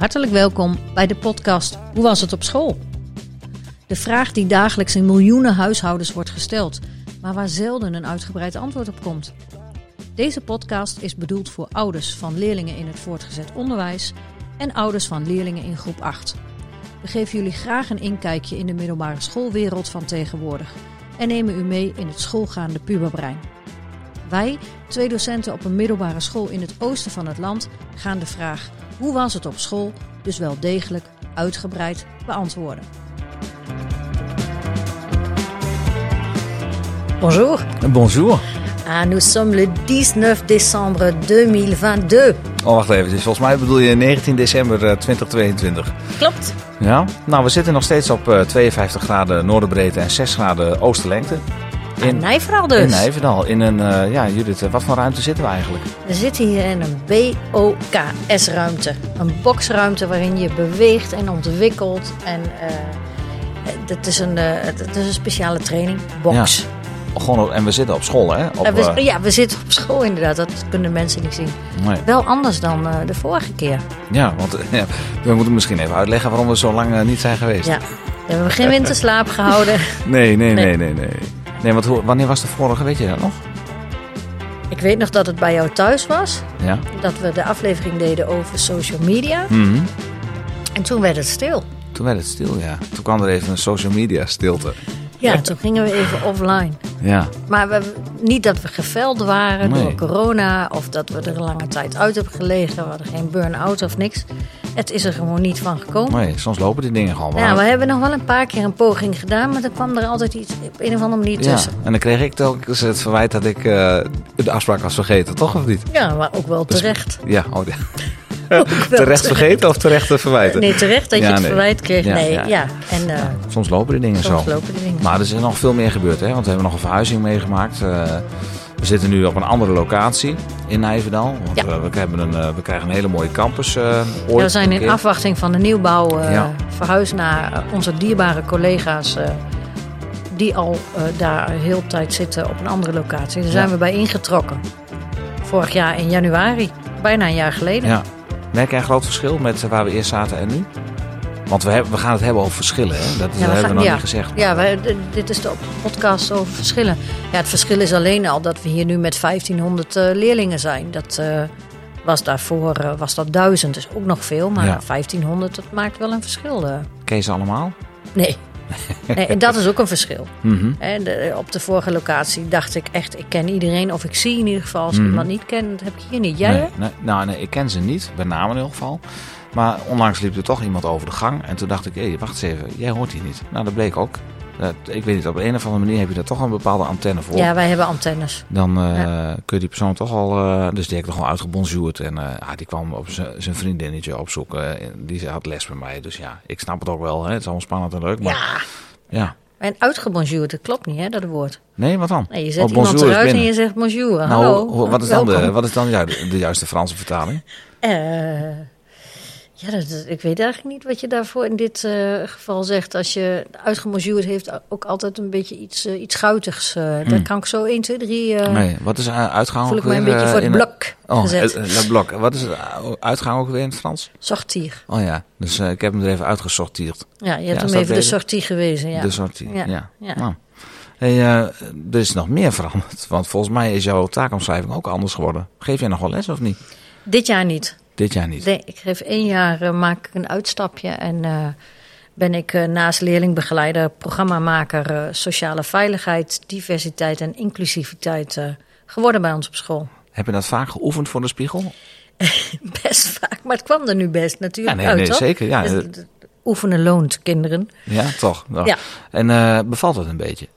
Hartelijk welkom bij de podcast Hoe was het op school? De vraag die dagelijks in miljoenen huishoudens wordt gesteld, maar waar zelden een uitgebreid antwoord op komt. Deze podcast is bedoeld voor ouders van leerlingen in het voortgezet onderwijs en ouders van leerlingen in groep 8. We geven jullie graag een inkijkje in de middelbare schoolwereld van tegenwoordig en nemen u mee in het schoolgaande puberbrein. Wij, twee docenten op een middelbare school in het oosten van het land, gaan de vraag hoe was het op school dus wel degelijk uitgebreid beantwoorden. Bonjour. Bonjour. Ah, nous sommes le 19 décembre 2022. Oh, wacht even. Volgens mij bedoel je 19 december eh, 2022. Klopt. Ja? Nou, we zitten nog steeds op eh, 52 graden noorderbreedte en 6 graden oosterlengte. In Nijverdal dus. In Nijverdal. In een, eh, ja Judith, eh, wat voor ruimte zitten we eigenlijk? We zitten hier in een BOKS-ruimte. Een boxruimte waarin je beweegt en ontwikkelt. En eh het, is een, is een speciale training, box. Gewoon, op- en we zitten op school, hè? Op, we, ja, we zitten op school inderdaad. Dat kunnen mensen niet zien. nee. Wel anders dan de vorige keer. Ja, want ja, we moeten misschien even uitleggen waarom we zo lang niet zijn geweest. Ja. We hebben geen winterslaap gehouden. Nee, nee, Nee. nee, nee, nee. Nee, want wanneer was de vorige, weet je dat nog? Ik weet nog dat het bij jou thuis was. Ja. Dat we de aflevering deden over social media. Mhm. En toen werd het stil. Toen werd het stil, ja. Toen kwam er even een social media stilte. Ja, toen gingen we even offline. Ja. Maar we, niet dat we geveld waren Nee. door corona of dat we er een lange tijd uit hebben gelegen. We hadden geen burn-out of niks. Het is er gewoon niet van gekomen. Nee, soms lopen die dingen gewoon. Ja, we hebben nog wel een paar keer een poging gedaan, maar dan kwam er altijd iets op een of andere manier Ja, tussen. en dan kreeg ik telkens het verwijt dat ik eh, de afspraak was vergeten, toch of niet? Ja, maar ook wel terecht. Ja, oh, ja. Terecht vergeten of terecht te verwijten? Nee, terecht dat je het nee. verwijt kreeg. Ja, nee, ja. ja. En eh, Soms lopen die dingen soms zo. lopen de dingen. Maar er is nog veel meer gebeurd, hè? want we hebben nog een verhuizing meegemaakt. Eh, we zitten nu op een andere locatie in Nijverdal. Want Ja. eh, we, hebben een, eh, we krijgen een hele mooie campus. eh Ja, ooit we zijn in afwachting van de nieuwbouw eh, Ja. verhuisd naar onze dierbare collega's. eh, die al eh, daar heel de tijd zitten op een andere locatie. Daar zijn Ja. we bij ingetrokken. Vorig jaar in januari. Bijna een jaar geleden. Merk jij een groot verschil met waar we eerst zaten en nu? Want we, hebben, we gaan het hebben over verschillen, hè? Dat, we hebben we nog ja. niet gezegd. Ja, dit is de podcast over verschillen. Ja, het verschil is alleen al dat we hier nu met 1500 eh, leerlingen zijn. Dat eh, was daarvoor eh, was dat 1000, dus ook nog veel. Maar Ja. 1500, dat maakt wel een verschil. ze allemaal? Nee. En dat is ook een verschil. Mhm. En de- op de vorige locatie dacht ik echt, ik ken iedereen. Of ik zie in ieder geval, als ik Mhm. iemand niet ken, dat heb ik hier niet. Jij? nee, nee, nou, nee, ik ken ze niet, bij naam in ieder geval. Maar onlangs liep er toch iemand over de gang. En toen dacht ik, hé, wacht eens even, jij hoort hier niet. Nou, dat bleek ook. Dat, ik weet niet, op een of andere manier heb je daar toch een bepaalde antenne voor. Ja, wij hebben antennes. Dan eh, kun je die persoon toch al... eh, dus die heb ik toch al uitgebonjourd. En eh, ah, die kwam op zijn vriendinnetje opzoeken. En die had les bij mij. Dus ja, ik snap het ook wel. Hè. Het is allemaal spannend en leuk. Maar Ja. ja. En uitgebonjourd, dat klopt niet, hè, dat woord. Nee, wat dan? Nee, je zet Oh, iemand bonjour is eruit en je zegt bonjour. Nou, Hallo. wat is dan, de, wat is dan de juiste Franse vertaling? Eh, ja, dat, dat- ik weet eigenlijk niet wat je daarvoor in dit eh, geval zegt. Als je uitgebonjourd heeft ook altijd een beetje iets, eh, iets Daar kan ik zo 1, 2, 3... eh Hmm. Nee, wat is uh, uitgang voel ik mij een weer, beetje voor het blok Oh, gezet. Le Bloc. Wat is het uitgang ook weer in het Frans? Sortier. Oh ja, dus ik heb hem er even uitgesorteerd. Ja, je hebt Ja, hem even de sortie gewezen. Ja. De sortie, ja. Ja, ja. Nou. Hey, er is nog meer veranderd. Want volgens mij is jouw taakomschrijving ook anders geworden. Geef jij nog wel les of niet? Dit jaar niet. Dit jaar niet. Nee, ik geef één jaar, eh, maak ik een uitstapje en eh, ben ik eh, naast leerlingbegeleider, programmamaker sociale veiligheid, diversiteit en inclusiviteit geworden bij ons op school. Heb je dat vaak geoefend voor de spiegel? Best vaak, maar het kwam er nu best Ja, natuurlijk nee, uit, nee toch? zeker. Ja, Dus oefenen loont, kinderen. ja toch. Ja. En bevalt het een beetje?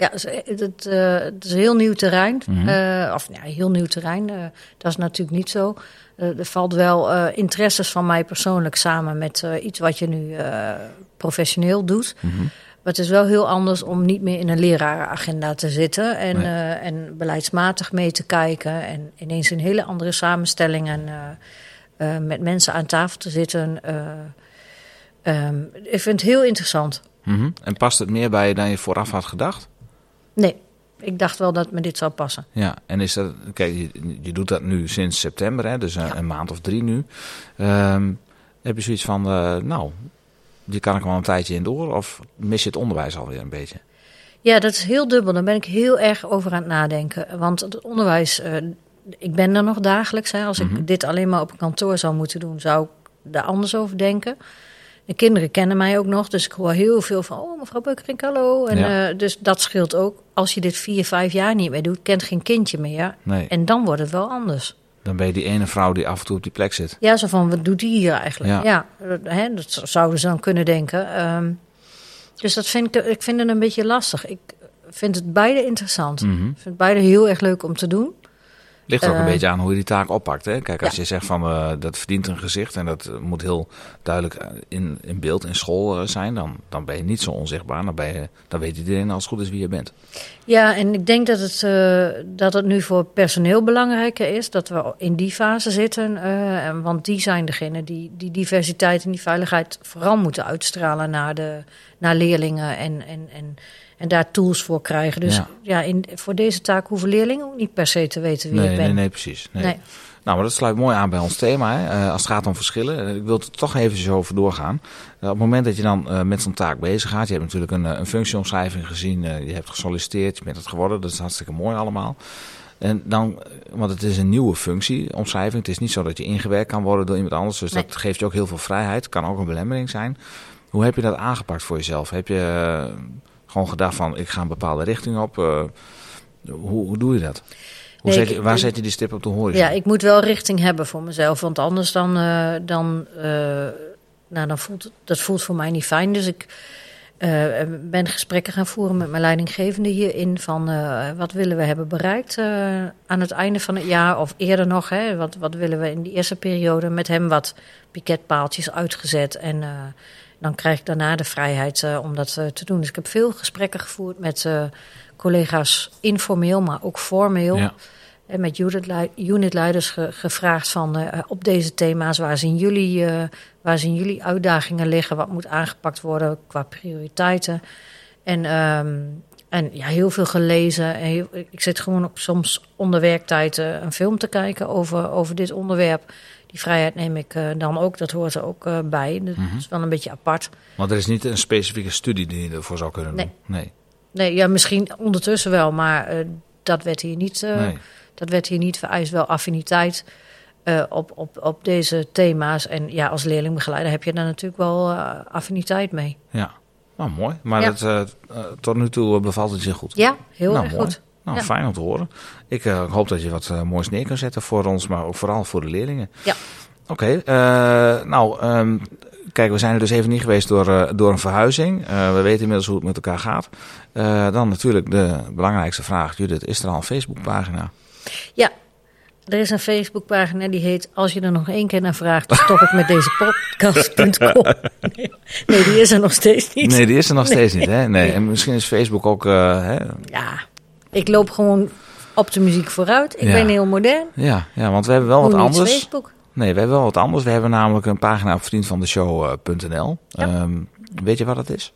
Ja, het, is- het, eh, het is heel nieuw terrein. Mhm. Eh, of ja, heel nieuw terrein. eh, dat is natuurlijk niet zo. Eh, er valt wel eh, interesses van mij persoonlijk samen met eh, iets wat je nu eh, professioneel doet. Mhm. Maar het is wel heel anders om niet meer in een lerarenagenda te zitten en, Nee. eh, en beleidsmatig mee te kijken. En ineens een hele andere samenstelling en eh, eh, met mensen aan tafel te zitten. eh, ehm, ik vind het heel interessant. Mhm. En past het meer bij je dan je vooraf had gedacht? Nee, ik dacht wel dat me dit zou passen. Ja, en is dat, kijk, je, je doet dat nu sinds september, hè, dus een, een maand of drie nu. Ehm, Heb je zoiets van, uh, nou, die kan ik wel een tijdje in door? Of mis je het onderwijs alweer een beetje? Ja, dat is heel dubbel. Daar ben ik heel erg over aan het nadenken. Want het onderwijs, uh, ik ben er nog dagelijks. Hè. Als ik Mhm. dit alleen maar op een kantoor zou moeten doen, zou ik daar anders over denken. De kinderen kennen mij ook nog, dus ik hoor heel veel van... oh, mevrouw Beukerink, hallo. En, Ja. eh, dus dat scheelt ook. Als je dit vier, vijf jaar niet meer doet, kent geen kindje meer. Nee, En dan wordt het wel anders. dan ben je die ene vrouw die af en toe op die plek zit. Ja, zo van, wat doet die hier eigenlijk? Ja. Ja, hè, dat zouden ze dan kunnen denken. Ehm, dus dat vind ik, ik vind het een beetje lastig. Ik vind het beide interessant. Mhm. Ik vind het beide heel erg leuk om te doen. Ligt ook een Eh, beetje aan hoe je die taak oppakt. Hè? Kijk, als Ja. je zegt van eh, dat verdient een gezicht en dat eh, moet heel duidelijk in, in beeld in school zijn, dan, dan ben je niet zo onzichtbaar. Dan, ben je, dan weet iedereen als het goed is wie je bent. Ja, en ik denk dat het, dat het nu voor personeel belangrijker is dat we in die fase zitten. en want die zijn degene die die diversiteit en die veiligheid vooral moeten uitstralen naar, de, naar leerlingen en, en, en, en daar tools voor krijgen. Dus Ja. ja, in, voor deze taak hoeven leerlingen ook niet per se te weten wie Nee, ik ben. nee, nee, precies. Nee. Nee. Nou, maar dat sluit mooi aan bij ons thema. Hè? Eh, als het gaat om verschillen. Eh, ik wil er toch even over doorgaan. Eh, op het moment dat je dan met zo'n taak bezig gaat. Je hebt natuurlijk een, een functieomschrijving gezien. je hebt gesolliciteerd. Je bent het geworden. Dat is hartstikke mooi allemaal. En dan, want het is een nieuwe functieomschrijving. Het is niet zo dat je ingewerkt kan worden door iemand anders. Dus Nee. dat geeft je ook heel veel vrijheid. Kan ook een belemmering zijn. Hoe heb je dat aangepakt voor jezelf? Heb je gewoon gedacht van ik ga een bepaalde richting op? Eh, hoe, hoe doe je dat? Hoe Nee, zet je, ik- waar zet je die stip op de horizon? Ja, ik moet wel richting hebben voor mezelf. Want anders dan, eh, dan, eh, nou, dan voelt dat voelt voor mij niet fijn. Dus ik ben gesprekken gaan voeren met mijn leidinggevende hierin. Van wat willen we hebben bereikt aan het einde van het jaar of eerder nog. Hè, wat, wat willen we in die eerste periode met hem wat piketpaaltjes uitgezet. En dan krijg ik daarna de vrijheid eh, om dat eh, te doen. Dus ik heb veel gesprekken gevoerd met eh, collega's informeel, maar ook formeel. Ja. En met unitlei- unitleiders ge- gevraagd van op deze thema's, waar zien, jullie, waar zien jullie uitdagingen liggen? Wat moet aangepakt worden qua prioriteiten? En, ehm, en ja, heel veel gelezen. En heel- ik zit gewoon op soms onder werktijd een film te kijken over, over dit onderwerp. Die vrijheid neem ik eh, dan ook, dat hoort er ook eh, bij. Dat Mhm. is wel een beetje apart. Want er is niet een specifieke studie die je ervoor zou kunnen doen. Nee. Nee. Ja, misschien ondertussen wel, maar eh, dat werd hier niet... nee. Dat werd hier niet vereist, wel affiniteit op, op, op deze thema's. En ja, als leerlingbegeleider heb je daar natuurlijk wel affiniteit mee. Ja. Nou, mooi. Maar Ja. dat, tot nu toe bevalt het je goed. Ja, heel Nou, erg mooi. goed. Nou, Ja. fijn om te horen. Ik eh, hoop dat je wat eh, moois neer kan zetten voor ons, maar ook vooral voor de leerlingen. Ja. Oké, eh, nou, ehm, kijk, we zijn er dus even niet geweest door, door een verhuizing. We weten inmiddels hoe het met elkaar gaat. Dan natuurlijk de belangrijkste vraag, Judith, is er al een Facebookpagina? Ja, er is een Facebookpagina die heet... Als je er nog één keer naar vraagt, stop ik met deze podcast.com. Nee, die is er nog steeds niet. Nee, die is er nog steeds niet, hè? Nee. En misschien is Facebook ook, eh, hè? Ja, ik loop gewoon op de muziek vooruit. Ik Ja. ben heel modern. Ja, ja, want we hebben wel Hoe wat anders. Facebook. Nee, we hebben wel wat anders. We hebben namelijk een pagina op vriendvandeshow.nl. Ja. Ehm, weet je wat dat is?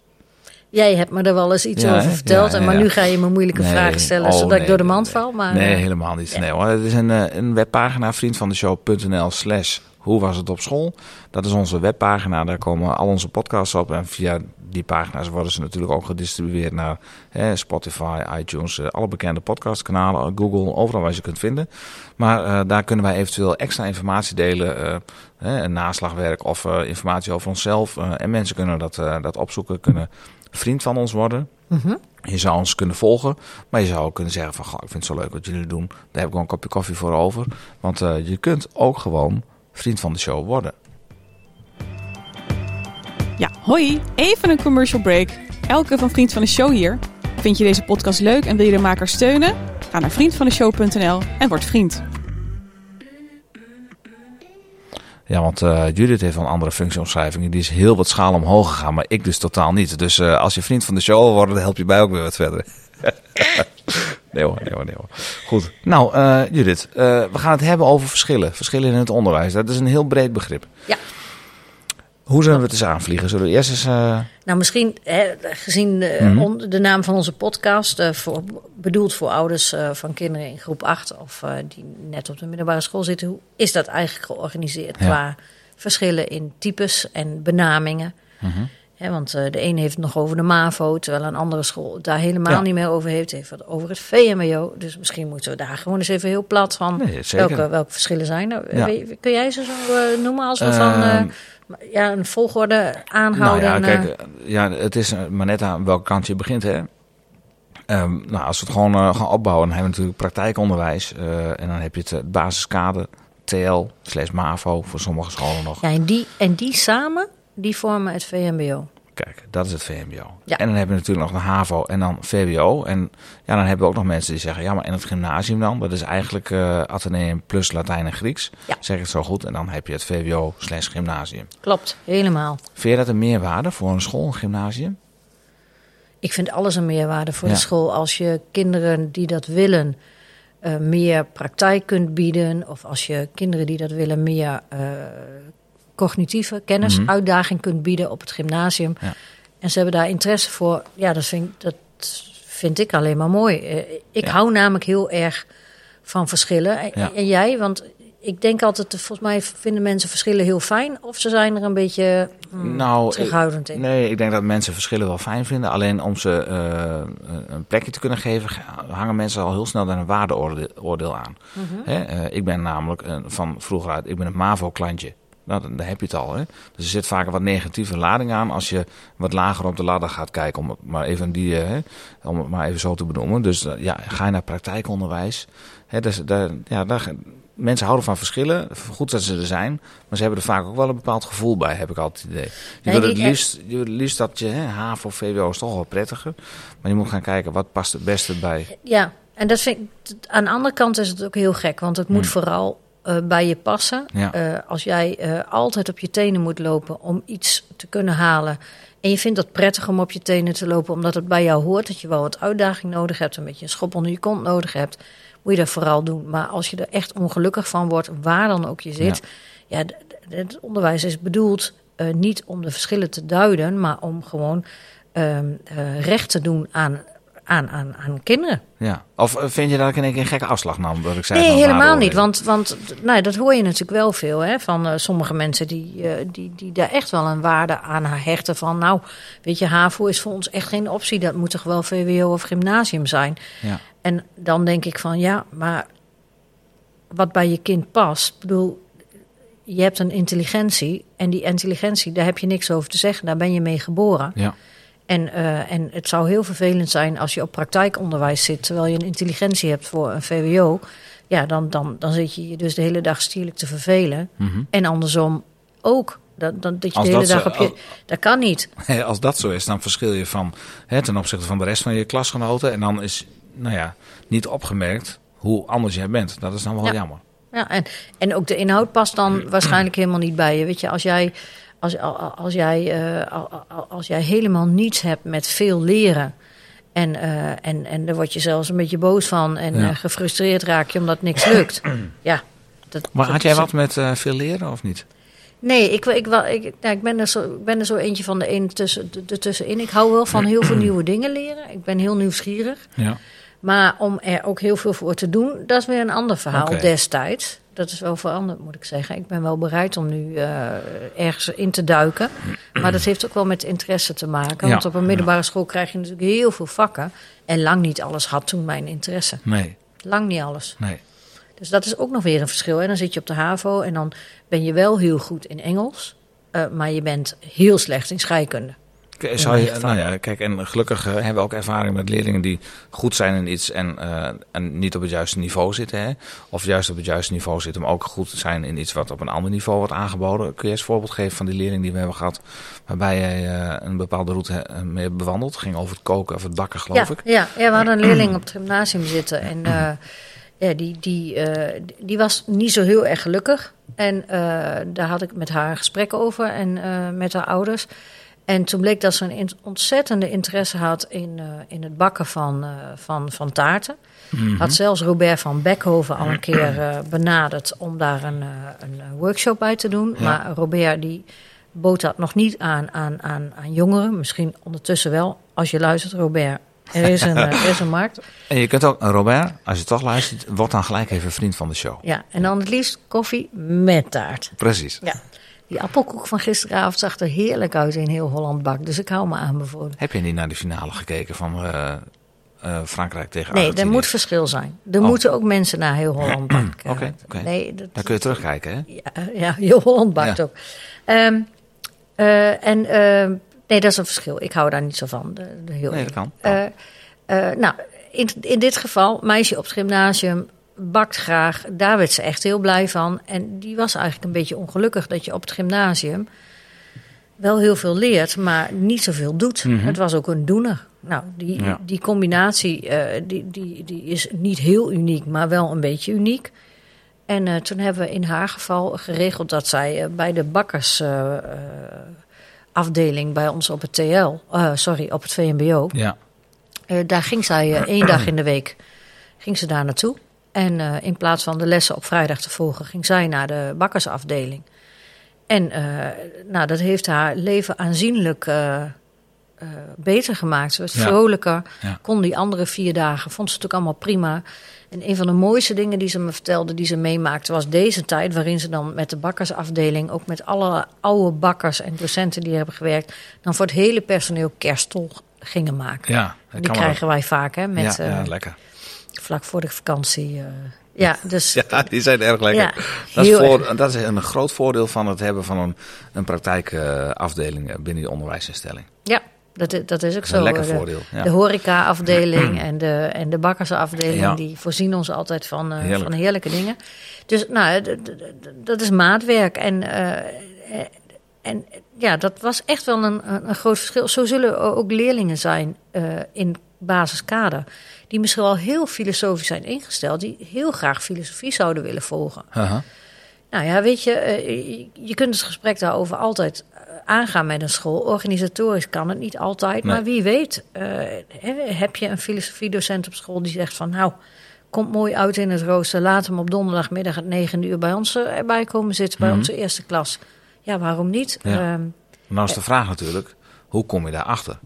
Jij hebt me er wel eens iets Ja, over verteld. Ja, en ja, maar nu ga je me moeilijke Nee. vragen stellen, Oh, zodat nee, ik door de mand nee. val. Maar, nee, eh, helemaal niet. Nee hoor. Het is een, eh, een webpagina, vriendvandeshow.nl slash hoe was het op school. Dat is onze webpagina. Daar komen al onze podcasts op. En via die pagina's worden ze natuurlijk ook gedistribueerd naar hè, Spotify, iTunes, eh, alle bekende podcastkanalen, Google, overal waar je ze kunt vinden. Maar eh, daar kunnen wij eventueel extra informatie delen, eh, hè, een naslagwerk of eh, informatie over onszelf. Eh, en mensen kunnen dat, eh, dat opzoeken, kunnen vriend van ons worden. mhm. Je zou ons kunnen volgen, maar je zou ook kunnen zeggen van... Goh, ik vind het zo leuk wat jullie doen, daar heb ik wel een kopje koffie voor over. Want eh, je kunt ook gewoon vriend van de show worden. Ja, hoi. Even een commercial break. Elke van Vriend van de Show hier. Vind je deze podcast leuk en wil je de maker steunen? Ga naar vriendvandeshow.nl en word vriend. Ja, want eh, Judith heeft een andere functieomschrijving. Die is heel wat schaal omhoog gegaan, maar ik dus totaal niet. Dus eh, als je vriend van de show wil worden, dan help je mij ook weer wat verder. nee hoor, nee hoor, nee hoor. Goed. Nou, eh, Judith, eh, we gaan het hebben over verschillen. Verschillen in het onderwijs. Dat is een heel breed begrip. Ja. Hoe zullen we het eens aanvliegen? Zullen we eerst eens... eh, Nou, misschien hè, gezien de, Mhm. on- de naam van onze podcast, eh, voor, bedoeld voor ouders eh, van kinderen in groep 8 of eh, die net op de middelbare school zitten, hoe is dat eigenlijk georganiseerd Ja. qua verschillen in types en benamingen. Mhm. Want eh, de een heeft het nog over de MAVO, terwijl een andere school het daar helemaal Ja. niet meer over heeft. Heeft het over het VMBO. Dus misschien moeten we daar gewoon eens even heel plat van. Nee, welke, welke verschillen zijn er? Ja. Kun jij ze zo eh, noemen als we van eh, Ehm, ja, een volgorde Nou aanhouden? ja, en, kijk, eh, eh, ja, het is eh, maar net aan welke kant je begint, hè. Ehm, nou, als we het gewoon eh, gaan opbouwen, dan hebben we natuurlijk praktijkonderwijs. eh, en dan heb je het eh, basiskader, TL, slash MAVO, voor sommige scholen nog. ja, en, die, en die samen, die vormen het VMBO. Kijk, dat is het VMBO. Ja. En dan heb je natuurlijk nog de HAVO en dan VWO. En ja, dan hebben we ook nog mensen die zeggen, ja, maar in het gymnasium dan? Dat is eigenlijk eh Atheneum plus Latijn en Grieks. Ja. Zeg ik het zo goed? En dan heb je het VWO slash gymnasium. Klopt, helemaal. Vind je dat een meerwaarde voor een school, een gymnasium? Ik vind alles een meerwaarde voor Ja. de school. Als je kinderen die dat willen eh, meer praktijk kunt bieden. Of als je kinderen die dat willen meer eh, cognitieve kennis, Mhm. uitdaging kunt bieden op het gymnasium. Ja. En ze hebben daar interesse voor. Ja, dat vind, ik- dat vind ik alleen maar mooi. Eh, ik Ja. hou namelijk heel erg van verschillen. En, Ja. en jij? Want ik denk altijd, volgens mij vinden mensen verschillen heel fijn. Of ze zijn er een beetje mm, nou, terughoudend in. Nee, ik denk dat mensen verschillen wel fijn vinden. Alleen om ze eh, een plekje te kunnen geven, hangen mensen al heel snel een waardeoordeel aan. Mhm. Hè? eh, ik ben namelijk eh, van vroeger uit, ik ben een MAVO-klantje. Nou, dan, dan heb je het al. Hè? Dus er zit vaak een wat negatieve lading aan als je wat lager op de ladder gaat kijken. Om het maar even, die, eh, hè, om het maar even zo te benoemen. Dus eh, ja, ga je naar praktijkonderwijs. Hè, dus, daar, ja, daar, mensen houden van verschillen. Goed dat ze er zijn. Maar ze hebben er vaak ook wel een bepaald gevoel bij, heb ik altijd het idee. Je Nee, wil het liefst, je wil het liefst dat je, hè, HAVO, VWO is toch wel prettiger. Maar je moet gaan kijken, wat past het beste bij. Ja, en dat vind ik, aan de andere kant is het ook heel gek, want het moet Hmm. vooral eh, bij je passen. Ja. Eh, als jij eh, altijd op je tenen moet lopen om iets te kunnen halen. En je vindt het prettig om op je tenen te lopen, omdat het bij jou hoort. Dat je wel wat uitdaging nodig hebt, een beetje een schop onder je kont nodig hebt. Moet je dat vooral doen. Maar als je er echt ongelukkig van wordt, waar dan ook je zit. Ja, d- het onderwijs is bedoeld niet om de verschillen te duiden, maar om gewoon ehm, eh, recht te doen aan, aan, aan, aan kinderen. Ja. Of eh, vind je dat ik in één keer een gekke afslag nam? Dat ik zei Nee, van helemaal niet. Want, want nou, dat hoor je natuurlijk wel veel hè, van eh, sommige mensen die, eh, die, die daar echt wel een waarde aan hechten. Van nou, weet je, HAVO is voor ons echt geen optie. Dat moet toch wel VWO of gymnasium zijn. Ja. En dan denk ik van ja, maar wat bij je kind past. Ik bedoel, je hebt een intelligentie. En die intelligentie, daar heb je niks over te zeggen. Daar ben je mee geboren. Ja. En, eh, en het zou heel vervelend zijn als je op praktijkonderwijs zit, terwijl je een intelligentie hebt voor een VWO. Ja, dan, dan, dan zit je je dus de hele dag stierlijk te vervelen. Mhm. En andersom ook. Dat, dat, dat je Als de hele dag zo- op je. als- Dat kan niet. Als dat zo is, dan verschil je van hè, ten opzichte van de rest van je klasgenoten. En dan is, nou ja, niet opgemerkt hoe anders jij bent. Dat is dan wel Ja. jammer. Ja, en, en ook de inhoud past dan waarschijnlijk helemaal niet bij je. Weet je, als jij, als, als, jij, eh, als jij helemaal niets hebt met veel leren. En, eh, en, en daar word je zelfs een beetje boos van. En Ja. eh, gefrustreerd raak je omdat niks lukt. Ja, dat, Maar had jij wat met veel leren of niet? Nee, ik, ik, ik, nou, ik, ben er zo, ik ben er zo eentje van de een tussen, de, de tussenin. Ik hou wel van heel veel nieuwe dingen leren. Ik ben heel nieuwsgierig. Ja. Maar om er ook heel veel voor te doen, dat is weer een ander verhaal destijds. Dat is wel veranderd, moet ik zeggen. Ik ben wel bereid om nu eh, ergens in te duiken. Maar dat heeft ook wel met interesse te maken. Ja, Want op een middelbare school krijg je natuurlijk heel veel vakken. En lang niet alles had toen mijn interesse. Nee, Lang niet alles. nee. Dus dat is ook nog weer een verschil. En dan zit je op de HAVO en dan ben je wel heel goed in Engels. eh, maar je bent heel slecht in scheikunde. Zou je, nou ja, kijk, en gelukkig eh, hebben we ook ervaring met leerlingen die goed zijn in iets en, eh, en niet op het juiste niveau zitten. Hè? Of juist op het juiste niveau zitten, maar ook goed zijn in iets wat op een ander niveau wordt aangeboden. Kun je eens een voorbeeld geven van die leerling die we hebben gehad, waarbij jij eh, een bepaalde route mee hebt bewandeld? ging over het koken of het bakken, geloof ja, ik. Ja, ja, we hadden een leerling op het gymnasium zitten. En ja, die, die, die was niet zo heel erg gelukkig. En daar had ik met haar een gesprek over en met haar ouders. En toen bleek dat ze een ontzettende interesse had in, eh, in het bakken van, eh, van, van taarten. Mhm. Had zelfs Robert van Beckhoven al een keer eh, benaderd om daar een, een workshop bij te doen. Ja. Maar Robert die bood dat nog niet aan, aan, aan, aan jongeren. Misschien ondertussen wel. Als je luistert, Robert, er is een, er is een markt. En je kunt ook, Robert, als je toch luistert, word dan gelijk even vriend van de show. Ja, en dan het liefst koffie met taart. Precies. Ja. Die appelkoek van gisteravond zag er heerlijk uit in heel Holland Bak. Dus ik hou me aanbevolen. Heb je niet naar de finale gekeken van eh, eh, Frankrijk tegen Nee, er moet verschil zijn. Er Oh. moeten ook mensen naar heel Holland Bak. eh, Oké, oké. Nee, dat, Dan kun je terugkijken, hè? ja, ja, heel Holland bakt Ja. ook. Ehm, eh, en ehm, nee, dat is een verschil. Ik hou daar niet zo van. De, de heel Nee, dat kan. Eh, eh, nou, in, in dit geval, meisje op het gymnasium bakt graag. Daar werd ze echt heel blij van. En die was eigenlijk een beetje ongelukkig dat je op het gymnasium wel heel veel leert, maar niet zoveel doet. Mhm. Het was ook een doener. Nou, die, Ja. die combinatie eh, die, die, die is niet heel uniek, maar wel een beetje uniek. En eh, toen hebben we in haar geval geregeld dat zij eh, bij de bakkersafdeling bij ons op het TL, sorry, op het VMBO, Ja. daar ging zij één dag in de week ging ze daar naartoe. En eh, in plaats van de lessen op vrijdag te volgen, ging zij naar de bakkersafdeling. En eh, nou, dat heeft haar leven aanzienlijk eh, beter gemaakt. Ze werd Ja. vrolijker, Ja. kon die andere vier dagen, vond ze het ook allemaal prima. En een van de mooiste dingen die ze me vertelde, die ze meemaakte, was deze tijd waarin ze dan met de bakkersafdeling, ook met alle oude bakkers en docenten die hebben gewerkt, dan voor het hele personeel kerststol gingen maken. Ja, Die wel. krijgen wij vaak, hè, met, ja, ja, lekker. Vlak voor de vakantie. eh. ja, dus Ja, die zijn erg lekker. Ja, dat, is voor, dat is een groot voordeel van het hebben van een, een praktijkafdeling eh, binnen die onderwijsinstelling. ja dat, dat is ook Dat is zo. een lekker De- voordeel. Ja. De horecaafdeling en de, en de bakkersafdeling, Ja. die voorzien ons altijd van, eh, Heerlijk. van heerlijke dingen. Dus nou, dat is maatwerk. En, eh, eh, en ja, dat was echt wel een, een groot verschil. Zo zullen ook leerlingen zijn eh, in basiskader, die misschien wel heel filosofisch zijn ingesteld, die heel graag filosofie zouden willen volgen. Nou ja, weet je, eh, je- kunt het gesprek daarover altijd eh, aangaan met een school. Organisatorisch kan het niet altijd, Nee. maar wie weet. eh, heb je een filosofiedocent op school die zegt van... nou, komt mooi uit in het rooster, laat hem op donderdagmiddag het negen uur bij ons erbij komen zitten, bij Mhm. onze eerste klas. Ja, waarom niet? Ja. Ehm, Nou is de vraag natuurlijk, hoe kom je daarachter?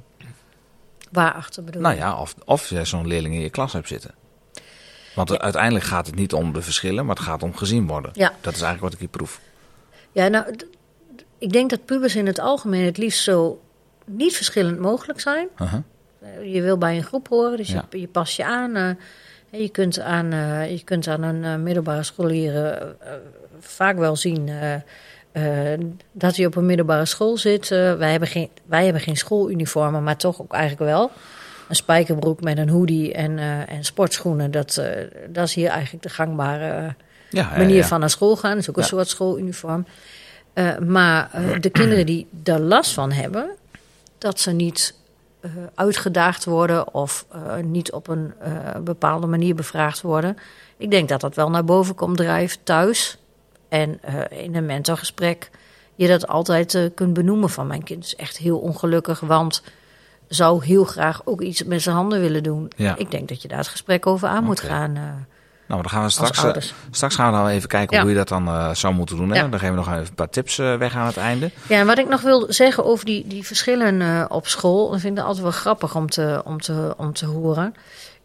Waarachter bedoel Nou je? ja, of, of jij zo'n leerling in je klas hebt zitten. Want uiteindelijk gaat het niet om de verschillen, maar het gaat om gezien worden. Ja. Dat is eigenlijk wat ik hier proef. Ja, nou, ik denk dat pubers in het algemeen het liefst zo niet verschillend mogelijk zijn. Eh, Je wil bij een groep horen, dus Ja. je, je past je aan. en je, kunt aan eh, je kunt aan een middelbare scholier vaak wel zien eh, dat hij op een middelbare school zit. Eh, wij, hebben geen, wij hebben geen schooluniformen, maar toch ook eigenlijk wel. Een spijkerbroek met een hoodie en, eh, en sportschoenen, dat, dat is hier eigenlijk de gangbare Ja, manier ja. van naar school gaan. Dat is ook een Ja. soort schooluniform. Maar de kinderen die daar last van hebben, dat ze niet uitgedaagd worden of niet op een bepaalde manier bevraagd worden. Ik denk dat dat wel naar boven komt drijft thuis. En eh, in een mentorgesprek je dat altijd eh, kunt benoemen van mijn kind is echt heel ongelukkig, want zou heel graag ook iets met zijn handen willen doen. Ja. Ik denk dat je daar het gesprek over aan moet gaan. eh, Nou, dan gaan we straks, straks gaan we dan even kijken Ja. hoe je dat dan zou moeten doen. Hè? Ja. Dan geven we nog even een paar tips weg aan het einde. Ja, en wat ik nog wil zeggen over die, die verschillen op school, dat vind ik altijd wel grappig om te, om te, om te horen.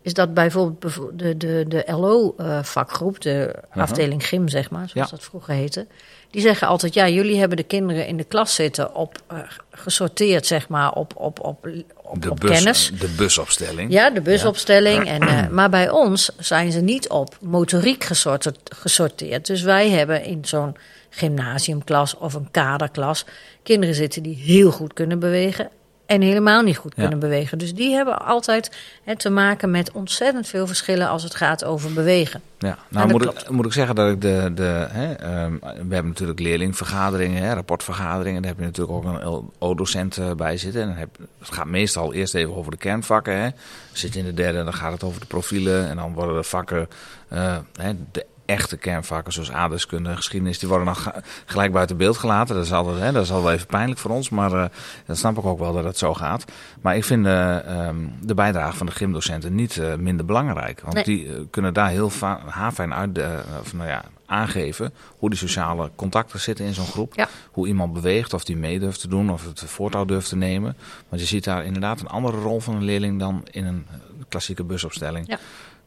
Is dat bijvoorbeeld de, de, de LO-vakgroep, de afdeling gym, zeg maar, zoals Ja. dat vroeger heette. Die zeggen altijd: ja, jullie hebben de kinderen in de klas zitten op eh, gesorteerd, zeg maar, op, op, op, op, De, op bus, kennis. de busopstelling. Ja, de busopstelling. En, eh, maar bij ons zijn ze niet op motoriek gesorteerd. gesorteerd. Dus wij hebben in zo'n gymnasiumklas of een kaderklas kinderen zitten die heel goed kunnen bewegen. En helemaal niet goed Ja. kunnen bewegen. Dus die hebben altijd hè, te maken met ontzettend veel verschillen als het gaat over bewegen. Ja, nou dat moet klopt. ik, moet ik zeggen dat ik de. de hè, ehm, we hebben natuurlijk leerlingvergaderingen, hè, rapportvergaderingen. Daar heb je natuurlijk ook een O-docent eh, bij zitten. En dan heb, het gaat meestal eerst even over de kernvakken. Hè. Zit in de derde, dan gaat het over de profielen. En dan worden de vakken, eh, hè, de echte kernvakken zoals aardrijkskunde, geschiedenis, die worden dan gelijk buiten beeld gelaten. Dat is altijd, hè, dat is altijd wel even pijnlijk voor ons, maar eh dan snap ik ook wel dat het zo gaat. Maar ik vind eh, ehm, de bijdrage van de gymdocenten niet eh, minder belangrijk. Want Nee. die kunnen daar heel haarfijn uit, of, nou ja, aangeven hoe die sociale contacten zitten in zo'n groep. Ja. Hoe iemand beweegt, of die mee durft te doen, of het voortouw durft te nemen. Want je ziet daar inderdaad een andere rol van een leerling dan in een klassieke busopstelling. Ja.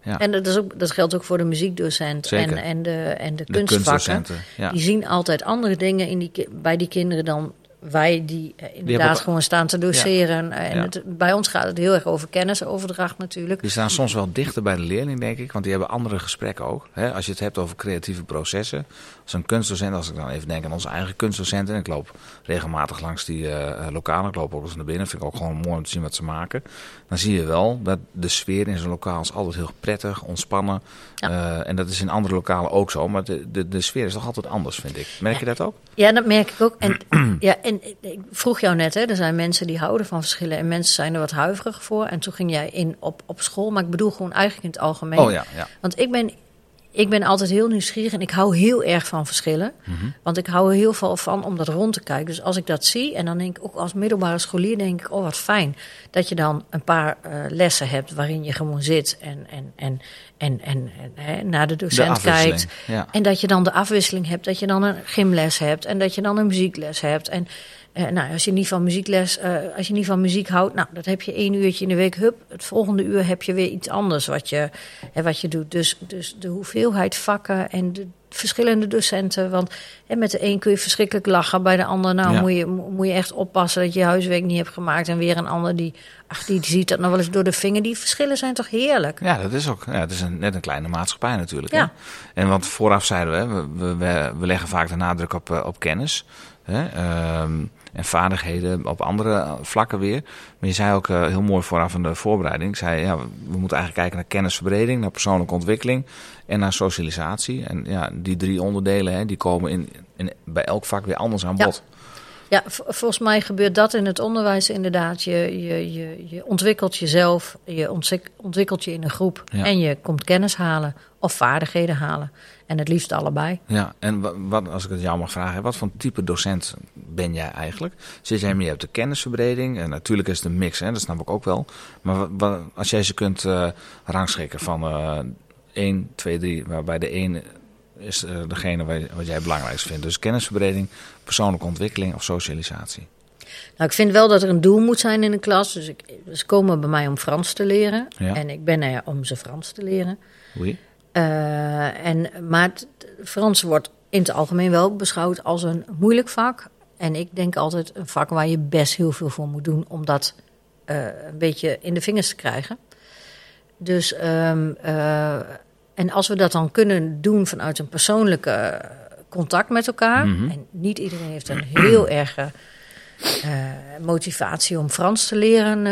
Ja. En dat, is ook, dat geldt ook voor de muziekdocent en, Zeker. en, de, en de, De kunstvakken. Die zien altijd andere dingen in die, bij die kinderen dan wij die eh, inderdaad gewoon staan te doseren. En het, bij ons gaat het heel erg over kennisoverdracht natuurlijk. Die staan soms wel dichter bij de leerling, denk ik. Want die hebben andere gesprekken ook. Hè? Als je het hebt over creatieve processen. Als een kunstdocent, als ik dan even denk aan onze eigen kunstdocenten. En ik loop regelmatig langs die eh lokalen. Ik loop ook eens naar binnen. Vind ik ook gewoon mooi om te zien wat ze maken. Dan zie je wel dat de sfeer in zo'n lokaal is altijd heel prettig, ontspannen. Ja. Eh, en dat is in andere lokalen ook zo. Maar de, de, de sfeer is toch altijd anders, vind ik. Merk je dat ook? Ja, dat merk ik ook. En, ja, en ik vroeg jou net, hè, er zijn mensen die houden van verschillen en mensen zijn er wat huiverig voor. En toen ging jij in op, op school, maar ik bedoel gewoon eigenlijk in het algemeen. Oh ja, ja. Want ik ben, ik ben altijd heel nieuwsgierig en ik hou heel erg van verschillen. Want ik hou er heel veel van om dat rond te kijken. Dus als ik dat zie en dan denk ik ook als middelbare scholier, denk ik, oh wat fijn. Dat je dan een paar eh, lessen hebt waarin je gewoon zit en, en, en, en, en, en hè, naar de docent kijkt. ja. En dat je dan de afwisseling hebt, dat je dan een gymles hebt en dat je dan een muziekles hebt. En eh, nou, als je niet van muziekles, eh, als je niet van muziek houdt, nou, dat heb je één uurtje in de week. Hup, het volgende uur heb je weer iets anders wat je, hè, wat je doet. Dus, dus de hoeveelheid vakken en de verschillende docenten. Want hè, met de een kun je verschrikkelijk lachen, bij de ander, nou, Ja. moet, je, mo- moet je echt oppassen dat je huiswerk niet hebt gemaakt. En weer een ander die, ach, die ziet dat nog wel eens door de vinger. Die verschillen zijn toch heerlijk? Ja, dat is ook. Ja, het is een, net een kleine maatschappij natuurlijk. Ja. Hè? En want vooraf zeiden we, we, we, we leggen vaak de nadruk op, eh, op kennis. Hè? ehm, en vaardigheden op andere vlakken weer. Maar je zei ook eh, heel mooi vooraf in de voorbereiding. Ik zei, ja, we moeten eigenlijk kijken naar kennisverbreding, naar persoonlijke ontwikkeling en naar socialisatie. En ja, die drie onderdelen, hè, die komen in, in, bij elk vak weer anders aan bod. Ja, volgens mij gebeurt dat in het onderwijs inderdaad. Je, je, je, je ontwikkelt jezelf, je ontwik- ontwikkelt je in een groep Ja. en je komt kennis halen of vaardigheden halen. En het liefst allebei. Ja, en wa- wat, als ik het jou mag vragen, wat voor type docent ben jij eigenlijk? Zit jij meer op de kennisverbreding? En natuurlijk is het een mix, hè, dat snap ik ook wel. Maar als jij ze kunt eh, rangschikken van eh 1, 2, 3, waarbij de 1 is eh, degene waar, wat jij het belangrijkst vindt. Dus kennisverbreding, persoonlijke ontwikkeling of socialisatie. Nou, ik vind wel dat er een doel moet zijn in een klas. Dus ik, ze komen bij mij om Frans te leren. Ja. En ik ben er om ze Frans te leren. Oei. Eh, en, maar het- Frans wordt in het algemeen wel beschouwd als een moeilijk vak. En ik denk altijd een vak waar je best heel veel voor moet doen om dat eh, een beetje in de vingers te krijgen. Dus, ehm, eh, en als we dat dan kunnen doen vanuit een persoonlijke contact met elkaar. Mhm. En niet iedereen heeft een heel erge motivatie om Frans te leren.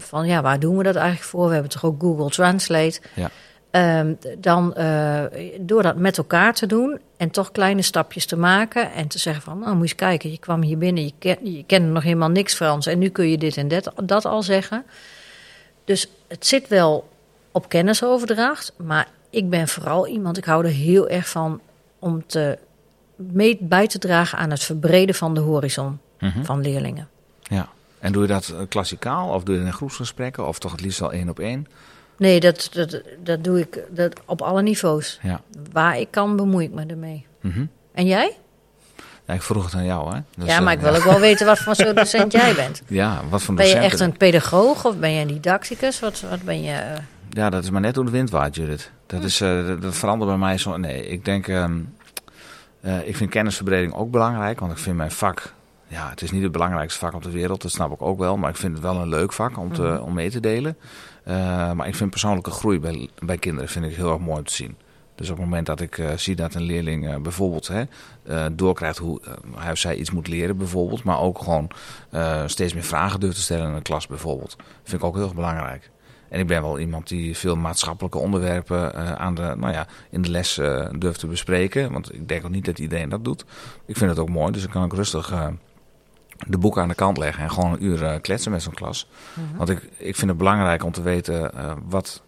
van ja, waar doen we dat eigenlijk voor? We hebben toch ook Google Translate. Ja. Ehm, dan eh, door dat met elkaar te doen en toch kleine stapjes te maken en te zeggen van, nou moet je eens kijken, je kwam hier binnen, je, ken, je kende nog helemaal niks Frans en nu kun je dit en dat, dat al zeggen. Dus het zit wel op kennisoverdracht, maar ik ben vooral iemand, ik hou er heel erg van om te mee bij te dragen aan het verbreden van de horizon Mhm. van leerlingen. Ja. En doe je dat eh, klassikaal of doe je in groepsgesprekken of toch het liefst wel één op één? Nee, dat, dat, dat doe ik dat op alle niveaus. Ja. Waar ik kan, bemoei ik me ermee. Mhm. En jij? Ja, ik vroeg het aan jou, hè? Dus, ja, maar eh, ik wil ook wel weten wat voor soort docent jij bent. Ja, wat voor Ben je echt een pedagoog of ben je een didacticus? Wat, wat ben je? eh? Ja, dat is maar net hoe de wind waait, Judith. Dat, is, eh, dat, dat verandert bij mij zo. Nee, ik denk. ehm, eh, ik vind kennisverbreding ook belangrijk, want ik vind mijn vak. Ja, het is niet het belangrijkste vak op de wereld, dat snap ik ook wel. Maar ik vind het wel een leuk vak om, te, Mhm. om mee te delen. Eh, maar ik vind persoonlijke groei bij, bij kinderen vind ik heel erg mooi om te zien. Dus op het moment dat ik eh, zie dat een leerling eh, bijvoorbeeld hè, doorkrijgt hoe hij of zij iets moet leren, bijvoorbeeld. Maar ook gewoon steeds meer vragen durft te stellen in een klas, bijvoorbeeld. vind ik ook heel erg belangrijk. En ik ben wel iemand die veel maatschappelijke onderwerpen aan de, nou ja, in de les durft te bespreken. Want ik denk ook niet dat iedereen dat doet. Ik vind het ook mooi, dus dan kan ik rustig de boeken aan de kant leggen en gewoon een uur eh, kletsen met zo'n klas. Want ik, ik vind het belangrijk om te weten eh, wat,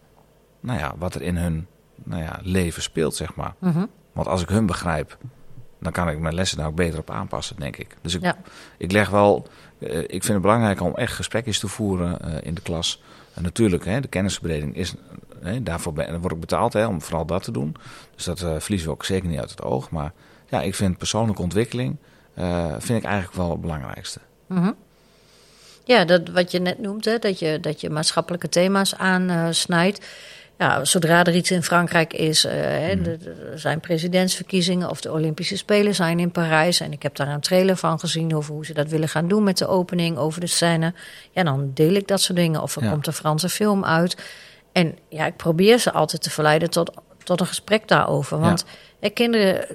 nou ja, wat er in hun nou ja, leven speelt, zeg maar. Mhm. Want als ik hun begrijp, dan kan ik mijn lessen daar ook beter op aanpassen, denk ik. Dus ik, Ja. ik leg wel, eh, ik vind het belangrijk om echt gesprekjes te voeren in de klas. En natuurlijk, hè, de kennisverbreding is, hè, daarvoor ben, word ik betaald hè, om vooral dat te doen. Dus dat verliezen we ook zeker niet uit het oog. Maar ja, ik vind persoonlijke ontwikkeling, vind ik eigenlijk wel het belangrijkste. Mhm. Ja, dat wat je net noemt, hè, dat, je, dat je maatschappelijke thema's aansnijdt. ja, zodra er iets in Frankrijk is, uh, hè, de, er zijn presidentsverkiezingen of de Olympische Spelen zijn in Parijs. En ik heb daar een trailer van gezien over hoe ze dat willen gaan doen met de opening, over de scène. Ja, dan deel ik dat soort dingen. Of er Ja. komt een Franse film uit. En ja, ik probeer ze altijd te verleiden tot, tot een gesprek daarover. Want hè, kinderen,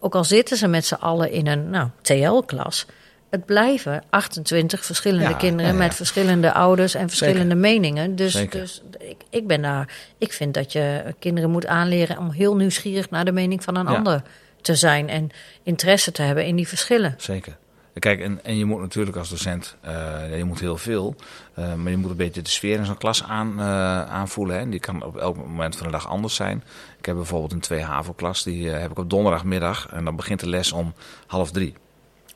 ook al zitten ze met z'n allen in een nou, TL-klas... Het blijven 28 verschillende Ja, kinderen ja, ja. met verschillende ouders en verschillende meningen. Dus, Zeker. dus ik, ik ben daar. Ik vind dat je kinderen moet aanleren om heel nieuwsgierig naar de mening van een ander te zijn en interesse te hebben in die verschillen. Zeker. Kijk, en, en je moet natuurlijk als docent, eh, je moet heel veel, eh, maar je moet een beetje de sfeer in zo'n klas aan, eh, aanvoelen. Hè. Die kan op elk moment van de dag anders zijn. Ik heb bijvoorbeeld een 2 HAVO-klas, die heb ik op donderdagmiddag en dan begint de les om half drie.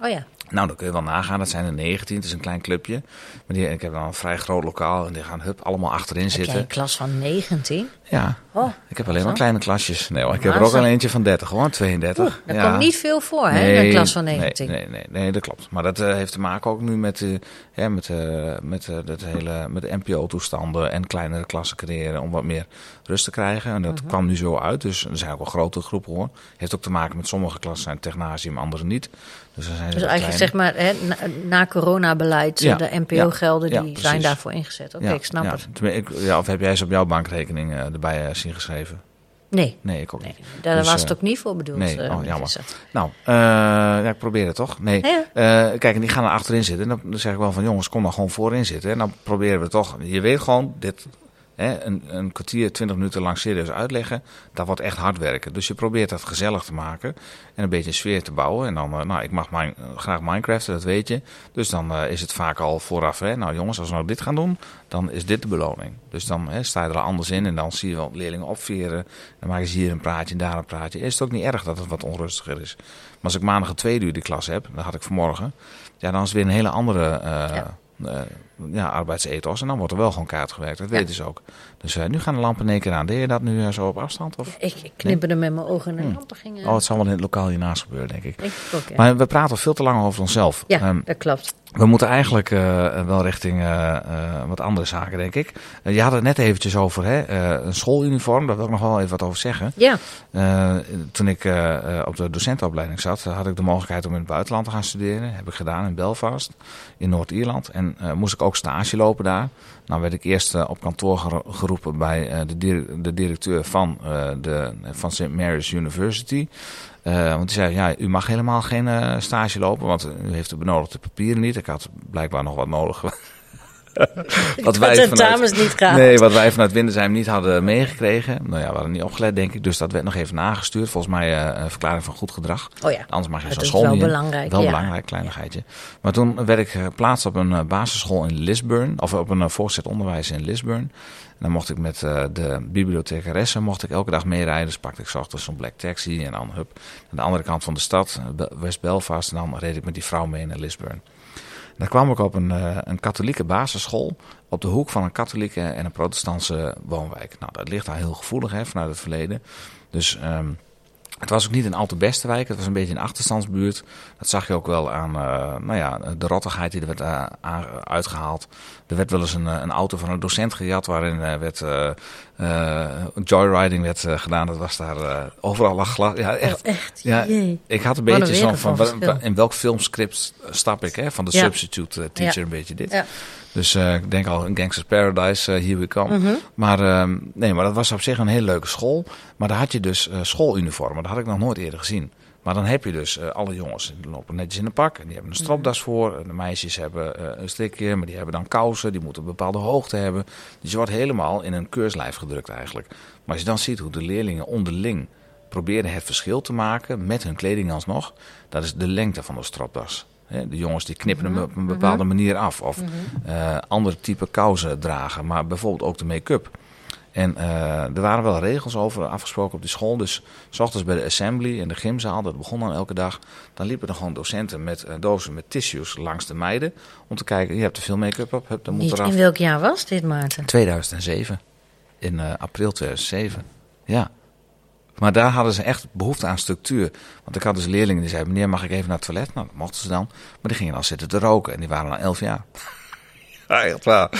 Oh ja, Nou, dan kun je wel nagaan, dat zijn er 19, het is een klein clubje. Maar die, ik heb dan een vrij groot lokaal en die gaan hup, allemaal achterin heb zitten. een klas van 19? Ja, Oh, ik heb alleen maar kleine klasjes. Nee hoor, ik heb er ook al eentje van 30, gewoon 32. dat ja. komt niet veel voor, hè, in een klas van 19. Nee, nee, nee, nee, dat klopt. Maar dat eh, heeft te maken ook nu met, ja, met, eh, met, dat hele, met de NPO-toestanden en kleinere klassen creëren om wat meer rust te krijgen. En dat Mhm. kwam nu zo uit. Dus er zijn ook wel grote groepen hoor. Heeft ook te maken met sommige klassen zijn technasium, andere niet. Dus, dan zijn ze Dus eigenlijk. Zeg maar, hè, na, na coronabeleid, Ja, de NPO-gelden, ja, die zijn daarvoor ingezet. Oké, ik snap ja. het. Ja, of heb jij ze op jouw bankrekening eh, erbij eh, zien geschreven? Nee, Nee, ik ook nee niet. daar Dus, was eh, het ook niet voor bedoeld. nee, eh, oh, jammer. Nou, eh, ja, ik probeer het toch? Nee. Ja. Eh, kijk, en die gaan er achterin zitten. En dan, dan zeg ik wel van jongens, kom dan gewoon voorin zitten. En dan proberen we toch. Je weet gewoon, dit, hè, een, een kwartier, twintig minuten lang serieus uitleggen. Dat wordt echt hard werken. Dus je probeert dat gezellig te maken. En een beetje een sfeer te bouwen. En dan, eh, nou, ik mag mijn, graag Minecraft, dat weet je. Dus dan eh, is het vaak al vooraf. Hè, nou jongens, als we nou dit gaan doen, dan is dit de beloning. Dus dan hè, sta je er al anders in. En dan zie je wel leerlingen opveren. Dan maken ze hier een praatje en daar een praatje. Is het ook niet erg dat het wat onrustiger is. Maar als ik maandag een tweede uur die klas heb, dat had ik vanmorgen. Ja, dan is het weer een hele andere eh, Ja. Ja, arbeidsethos. En dan wordt er wel gewoon kaart gewerkt. Dat weten ze ook. Dus eh, nu gaan de lampen in één keer aan. Deed je dat nu eh, zo op afstand? Of? Ik, ik knipperde met mijn ogen en de lampen gingen. Oh, het zal wel in het lokaal hiernaast gebeuren, denk ik. Denk ik ook, ja. Maar we praten veel te lang over onszelf. ja, Ehm, dat klopt. we moeten eigenlijk eh, wel richting wat andere zaken, denk ik. Je had het net eventjes over hè, een schooluniform. Daar wil ik nog wel even wat over zeggen. Ja, toen ik op de docentenopleiding zat, had ik de mogelijkheid om in het buitenland te gaan studeren. heb ik gedaan in Belfast, in Noord-Ierland. En moest ik ook stage lopen daar. Nou werd ik eerst op kantoor gero- bij eh, de, de directeur van, eh, de, van St. Mary's University. Eh, want die zei, ja, u mag helemaal geen stage lopen, want u heeft de benodigde papieren niet. Ik had blijkbaar nog wat nodig. wat dat tentamens niet gehaald. Nee, wat wij vanuit Windesheim niet hadden meegekregen. Nou ja, we hadden niet opgelet, denk ik. Dus dat werd nog even nagestuurd. Volgens mij eh, een verklaring van goed gedrag. Oh ja, Anders mag je Dat zo'n is school wel niet in. belangrijk, Wel ja. belangrijk, kleinigheidje. Maar toen werd ik geplaatst op een eh, basisschool in Lisburn. Of op een uh, voortgezet onderwijs in Lisburn. En dan mocht ik met eh, de bibliothecaresse mocht ik elke dag meerijden. Dus pakte ik 's ochtends zo'n black taxi. En dan hup, aan de andere kant van de stad, eh, West Belfast. En dan reed ik met die vrouw mee naar Lisburn. Dan kwam ik op een, eh, een katholieke basisschool op de hoek van een katholieke en een protestantse woonwijk. Nou, dat ligt daar heel gevoelig hè, vanuit het verleden. Dus ehm, het was ook niet een al te beste wijk. Het was een beetje een achterstandsbuurt. Dat zag je ook wel aan eh, nou ja, de rottigheid die er werd eh, aan- uitgehaald. Er werd wel eens een, eh, een auto van een docent gejat waarin eh, werd, eh, eh, joyriding werd eh, gedaan. Dat was daar eh, overal lag glas. Ja, echt. Oh, echt? Ja, ik had een Wat beetje zo van, in welk filmscript stap ik, hè? Van de Ja. substitute eh, teacher, Ja. een beetje dit. Ja. Dus eh, ik denk al, in Gangster's Paradise, eh here we come. Mhm. Maar, ehm, nee, maar dat was op zich een hele leuke school. Maar daar had je dus eh, schooluniformen. Dat had ik nog nooit eerder gezien. Maar dan heb je dus alle jongens die lopen netjes in een pak. En die hebben een stropdas voor. En de meisjes hebben een strikje, maar die hebben dan kousen. Die moeten een bepaalde hoogte hebben. Dus je wordt helemaal in een keurslijf gedrukt eigenlijk. Maar als je dan ziet hoe de leerlingen onderling proberen het verschil te maken met hun kleding alsnog. Dat is de lengte van de stropdas. De jongens die knippen hem op een bepaalde manier af. Of eh andere type kousen dragen. Maar bijvoorbeeld ook de make-up. En eh, er waren wel regels over afgesproken op die school. Dus s ochtends bij de assembly in de gymzaal, dat begon dan elke dag. Dan liepen er gewoon docenten met eh, dozen met tissues langs de meiden. Om te kijken, je hebt te veel make-up op, dan moet Niet, eraf. in welk jaar was dit, Maarten? 2007. In april 2007. Ja. Maar daar hadden ze echt behoefte aan structuur. Want ik had dus leerlingen die zeiden, meneer mag ik even naar het toilet? Nou, dat mochten ze dan. Maar die gingen dan zitten te roken en die waren dan 11 jaar. ja, echt waar.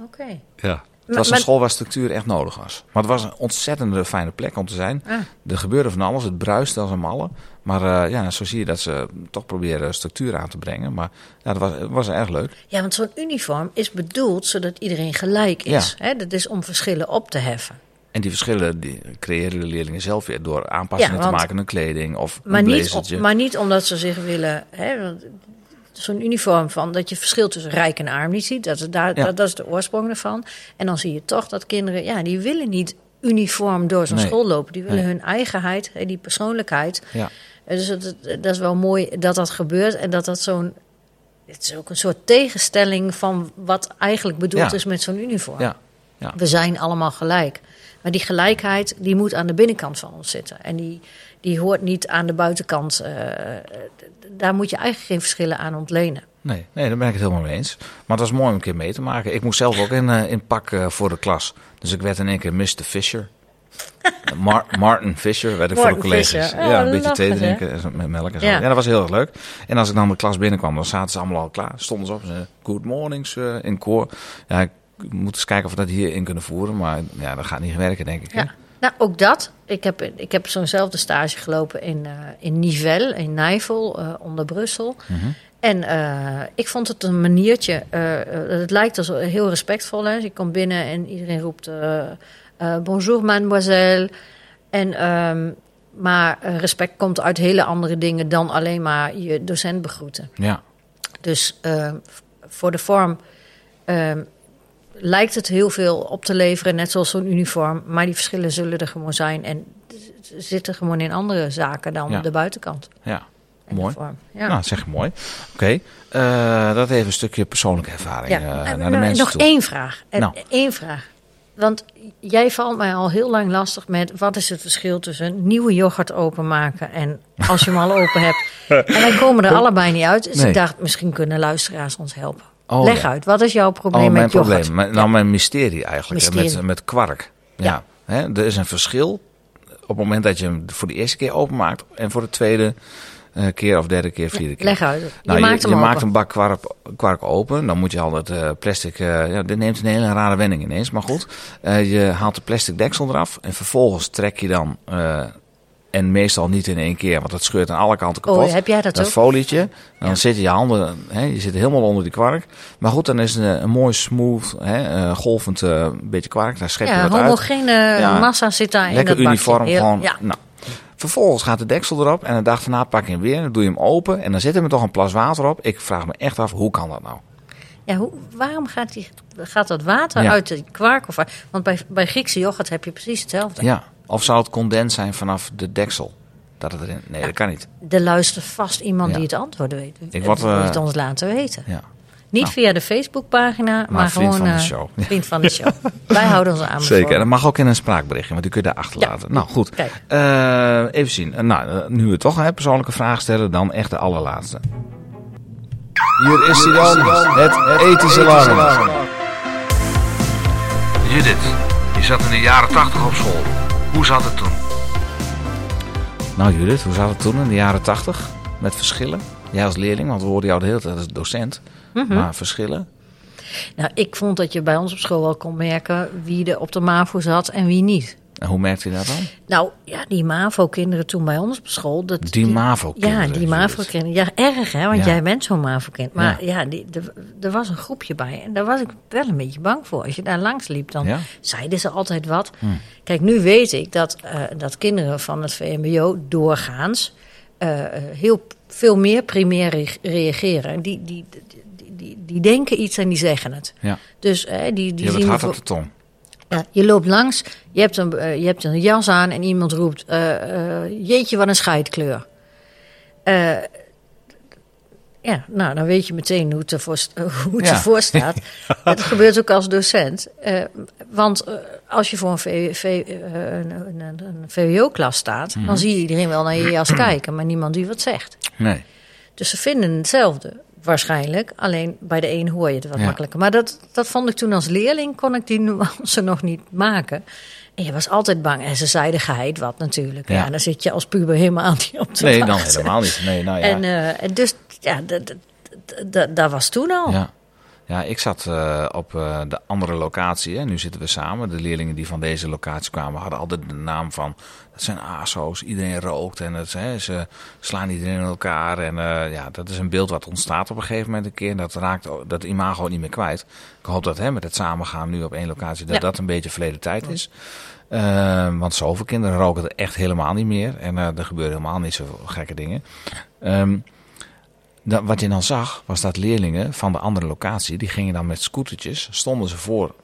Oké. Ja. Het was een school waar structuur echt nodig was. Maar het was een ontzettende fijne plek om te zijn. Ah. Er gebeurde van alles, het bruiste als een malle. Maar eh, ja, zo zie je dat ze toch proberen structuur aan te brengen. Maar ja, dat was, was erg leuk. Ja, want zo'n uniform is bedoeld zodat iedereen gelijk is. Hè? Dat is om verschillen op te heffen. En die verschillen die creëren de leerlingen zelf weer door aanpassingen Ja, te maken aan kleding of Maar een niet, maar niet omdat ze zich willen. Hè, want Zo'n uniform van dat je verschil tussen rijk en arm niet ziet. Dat is, daar, Ja. dat, dat is de oorsprong ervan. En dan zie je toch dat kinderen, ja, die willen niet uniform door zo'n Nee. school lopen. Die willen Nee. hun eigenheid, die persoonlijkheid. Ja. Eh, Dus het- dat is wel mooi dat dat gebeurt en dat dat zo'n. Het is ook een soort tegenstelling van wat eigenlijk bedoeld Ja. is met zo'n uniform. Ja. Ja. We zijn allemaal gelijk. Maar die gelijkheid die moet aan de binnenkant van ons zitten. En die, die hoort niet aan de buitenkant. eh, daar moet je eigenlijk geen verschillen aan ontlenen. Nee, nee, daar ben ik het helemaal mee eens. Maar het was mooi om een keer mee te maken. Ik moest zelf ook in, eh, in pak eh, voor de klas. Dus ik werd in één keer Mr. Fisher. Mar- Martin Fisher werd ik voor de collega's. Fisher. Oh, ja, een beetje thee drinken met melk en zo. Ja. Ja. dat was heel erg leuk. En als ik dan de klas binnenkwam, dan zaten ze allemaal al klaar. Stonden ze op en zeiden, good morning sir, in koor. Ja, ik moet eens kijken of we dat hier in kunnen voeren. Maar ja, dat gaat niet werken, denk ik. hè? Ja. Nou, ook dat. Ik heb, ik heb zo'nzelfde stage gelopen in, eh in Nivelles, in Nijvel, eh, onder Brussel. Mhm. En eh, ik vond het een maniertje. het lijkt als heel respectvol. Hè? Je komt binnen en iedereen roept bonjour mademoiselle. En, ehm, maar respect komt uit hele andere dingen dan alleen maar je docent begroeten. Ja, Dus voor de vorm ehm, lijkt het heel veel op te leveren, net zoals zo'n uniform. Maar die verschillen zullen er gewoon zijn. En zitten gewoon in andere zaken dan Ja. de buitenkant. ja. en Mooi. Ja. Nou, zeg mooi. Oké, eh, dat even een stukje persoonlijke ervaring Ja, eh, en naar de nou, mensen nog toe. één vraag. En Nou. vraag. Want jij valt mij al heel lang lastig met wat is het verschil tussen nieuwe yoghurt openmaken en als je hem al open hebt. En wij komen er allebei niet uit. Dus Nee. ik dacht, misschien kunnen luisteraars ons helpen. Oh, Leg ja. uit, wat is jouw probleem Oh, mijn met yoghurt? probleem. Mijn- nou, mijn mysterie eigenlijk. Mysterie. Met, met kwark. Ja. Hè, er is een verschil op het moment dat je hem voor de eerste keer openmaakt en voor de tweede eh, keer of derde keer, vierde keer. Leg uit. Je Nou, maakt hem je open. maakt een bak kwark, kwark open. Dan moet je al het eh, plastic... eh, ja, dit neemt een hele rare wending ineens, maar goed. Je haalt de plastic deksel eraf. En vervolgens trek je dan... en meestal niet in één keer, want dat scheurt aan alle kanten kapot. Oh, heb jij dat dat ook? folietje. Dan Ja. zitten je handen, hè, je zit helemaal onder die kwark. Maar goed, dan is het een, een mooi smooth, hè, eh, golvend eh, beetje kwark. Daar schep je Ja, wat uit. homogene Ja. massa zit daar in dat bakje. uniform. Gewoon, Ja. nou. Vervolgens gaat de deksel erop en de dag daarna pak je hem weer. Dan doe je hem open en dan zit er me toch een plas water op. Ik vraag me echt af, hoe kan dat nou? Ja, hoe, waarom gaat, die, gaat dat water Ja. uit de kwark? Of, want bij, bij Griekse yoghurt heb je precies hetzelfde. Ja. Of zou het condens zijn vanaf de deksel? Dat het erin... Nee, dat kan niet. Er luistert vast iemand Ja. die het antwoord weet. Ik word, het eh, ons laten weten. Ja. Niet Nou. via de Facebookpagina, maar, vriend gewoon... van de eh, show. Vriend van de show. Wij houden ons aan. Zeker. En dat mag ook in een spraakberichtje, want die kun je daar achterlaten. Ja. Nou, goed. Kijk. Eh, even zien. Nou, nu we toch een persoonlijke vraag stellen, dan echt de allerlaatste. Hier is hij dan, het ethische alarm. Judith, je zat in de jaren 80 op school. Hoe zat het toen? Nou Judith, hoe zat het toen in de jaren 80? Met verschillen? Jij als leerling, want we hoorden jou de hele tijd als docent. Mhm. Maar verschillen? Nou, ik vond dat je bij ons op school wel kon merken wie er op de MAVO zat en wie niet. En hoe merkte je dat dan? Nou, ja, die MAVO-kinderen toen bij ons op school. Dat, Die MAVO-kinderen, Ja, die. MAVO-kinderen. Ja, erg hè, want Ja. jij bent zo'n MAVO-kind. Maar Ja. ja, die, er, was een groepje bij. En daar was ik wel een beetje bang voor. Als je daar langs liep, dan Ja. zeiden ze altijd wat. Kijk, nu weet ik dat, eh, dat kinderen van het VMBO doorgaans... eh, eh, heel veel meer primair re- reageren. Die, die, die, die, denken iets en die zeggen het. Ja, Dus eh, die, die je hebt het zien hart op de tong. Ja, je loopt langs, je hebt, een, eh, je hebt een jas aan en iemand roept: eh, eh, Jeetje, wat een scheidkleur. Ja, nou, dan weet je meteen hoe het ervoor, hoe het Ja. ervoor staat. Dat gebeurt ook als docent. Want als je voor een, V- V- een, een, een VWO-klas staat, Mhm. dan zie je iedereen wel naar je jas kijken, maar niemand die wat zegt. Nee. Dus ze vinden hetzelfde, waarschijnlijk. Alleen bij de een hoor je het wat Ja. makkelijker. Maar dat, dat vond ik toen als leerling, kon ik die nuance nog niet maken. En je was altijd bang. En ze zeiden geheid wat natuurlijk. Ja. Ja. dan zit je als puber helemaal niet op te Nee, dan wachten. helemaal niet. Nee, nou ja. En, eh, dus, ja, dat, dat, dat, dat was toen al. ja. Ja, ik zat uh, op uh, de andere locatie. Hè. Nu zitten we samen. De leerlingen die van deze locatie kwamen hadden altijd de naam van... Dat zijn ASO's, iedereen rookt en het, hè, ze slaan iedereen in elkaar. En uh, ja, dat is een beeld wat ontstaat op een gegeven moment een keer. En dat raakt dat imago niet meer kwijt. Ik hoop dat hè, met het samengaan nu op één locatie... dat ja. dat een beetje verleden tijd is. Uh, want zoveel kinderen roken er echt helemaal niet meer. En er gebeuren helemaal niet zo gekke dingen. Um, dat, wat je dan zag, was dat leerlingen van de andere locatie... die gingen dan met scootertjes, stonden ze voor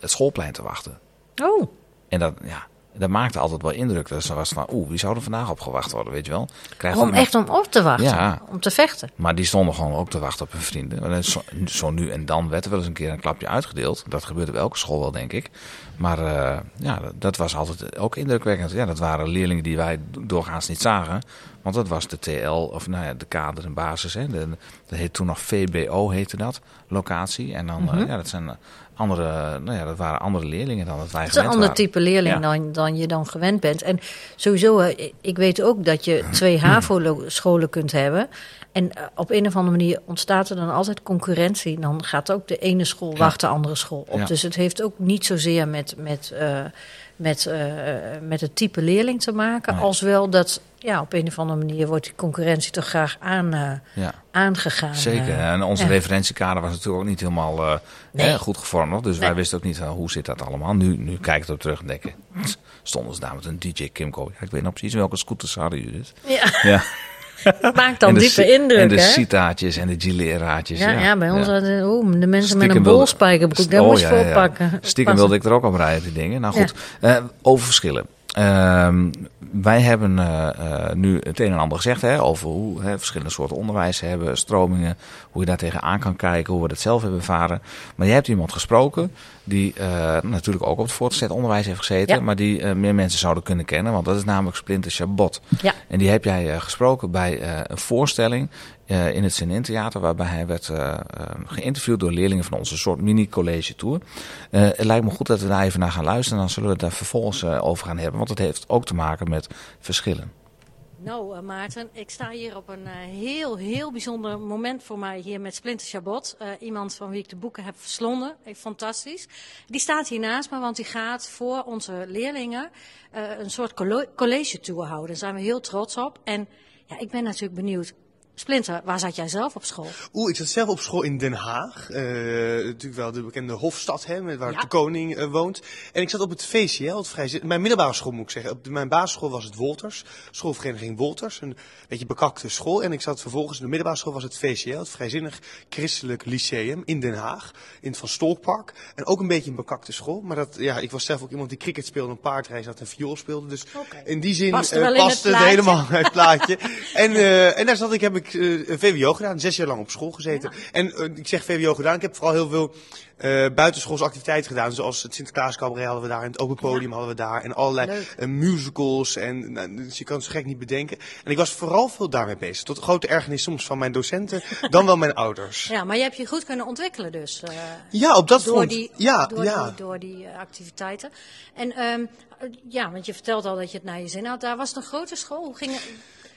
het schoolplein te wachten. Oh. En dat, ja, dat maakte altijd wel indruk. Dus dan was van, oeh, wie zou er vandaag op gewacht worden, weet je wel? Krijg om echt om op te wachten, ja. om te vechten. Maar die stonden gewoon ook te wachten op hun vrienden. Zo, zo, nu en dan werd er wel eens een keer een klapje uitgedeeld. Dat gebeurde bij elke school wel, denk ik. Maar uh, ja, dat was altijd ook indrukwekkend. Ja, dat waren leerlingen die wij doorgaans niet zagen. Want dat was de TL, of nou ja, de kader en basis. Hè. De, dat heet toen nog VBO, heette dat, locatie. En dan, mm -hmm. uh, ja, dat zijn andere, nou ja, dat waren andere leerlingen dan dat wij Het is een ander type leerling ja. dan, dan je dan gewend bent. En sowieso, ik weet ook dat je twee HAVO-scholen kunt hebben. En op een of andere manier ontstaat er dan altijd concurrentie. Dan gaat ook de ene school wachten de andere school op. Ja. Dus het heeft ook niet zozeer met, met, uh, met, uh, met het type leerling te maken. Nee. Als wel dat ja, op een of andere manier wordt die concurrentie toch graag aan, uh, ja. aangegaan. Zeker. En onze referentiekader was natuurlijk ook niet helemaal nee. hè, goed gevormd. Dus nee. wij wisten ook niet hoe zit dat allemaal. Nu, nu kijk ik erop terug en denken, stonden ze daar met een DJ Kimco. Ja, ik weet nog precies welke scooters hadden jullie dus. Ja. ja. Maakt dan diepe indruk, En de citaatjes en de gileraatjes. Ja, ja. ja bij ons ja. hadden oeh, de mensen Stiekem met een bolspijkerbroek, daar oh, moest je voor pakken. Stiekem wilde ik er ook op rijden, die dingen. Nou goed, uh, over verschillen. Uh, wij hebben uh, uh, nu het een en ander gezegd hè, over hoe hè, verschillende soorten onderwijs hebben, stromingen, hoe je daar tegenaan kan kijken, hoe we dat zelf hebben ervaren. Maar je hebt iemand gesproken die uh, natuurlijk ook op het voortgezet onderwijs heeft gezeten, ja. maar die meer mensen zouden kunnen kennen, want dat is namelijk Splinter Chabot. Ja. En die heb jij gesproken bij een voorstelling uh, in het Zin Theater, waarbij hij werd uh, uh, geïnterviewd door leerlingen van onze soort mini-college tour. het lijkt me goed dat we daar even naar gaan luisteren, dan zullen we het daar vervolgens over gaan hebben, want het heeft ook te maken met verschillen. Nou, Maarten, ik sta hier op een heel, heel bijzonder moment voor mij hier met Splinter Chabot. Iemand van wie ik de boeken heb verslonden. Fantastisch. Die staat hier naast me, want die gaat voor onze leerlingen een soort college tour houden. Daar zijn we heel trots op. En ja, ik ben natuurlijk benieuwd. Splinter, waar zat jij zelf op school? Oeh, ik zat zelf op school in Den Haag. Uh, natuurlijk wel de bekende Hofstad, hè, waar ja. de koning uh, woont. En ik zat op het VCL, het vrij, mijn middelbare school moet ik zeggen. Op de, mijn basisschool was het Wolters, schoolvereniging Wolters. Een beetje bekakte school. En ik zat vervolgens, in de middelbare school was het VCL, het Vrijzinnig Christelijk Lyceum in Den Haag. In het Van Stolkpark. En ook een beetje een bekakte school. Maar dat, ja, ik was zelf ook iemand die cricket speelde, een paardrijs had en viool speelde. Dus okay. in die zin paste, uh, paste het, het, helemaal het plaatje. en, en daar zat ik, heb ik uh, VWO gedaan, zes jaar lang op school gezeten. Ja. En uh, ik zeg VWO gedaan, ik heb vooral heel veel uh, buitenschoolse activiteiten gedaan. Zoals het Sinterklaas cabaret hadden we daar, en het open podium ja. hadden we daar. En allerlei musicals. En nou, dus je kan het zo gek niet bedenken. En ik was vooral veel daarmee bezig. Tot grote ergernis soms van mijn docenten, dan wel mijn ouders. Ja, maar je hebt je goed kunnen ontwikkelen dus. Ja, op dat door front. Die, ja, door, ja. Die, door die activiteiten. En um, ja, want je vertelt al dat je het naar je zin had. Daar was het een grote school. Hoe ging het?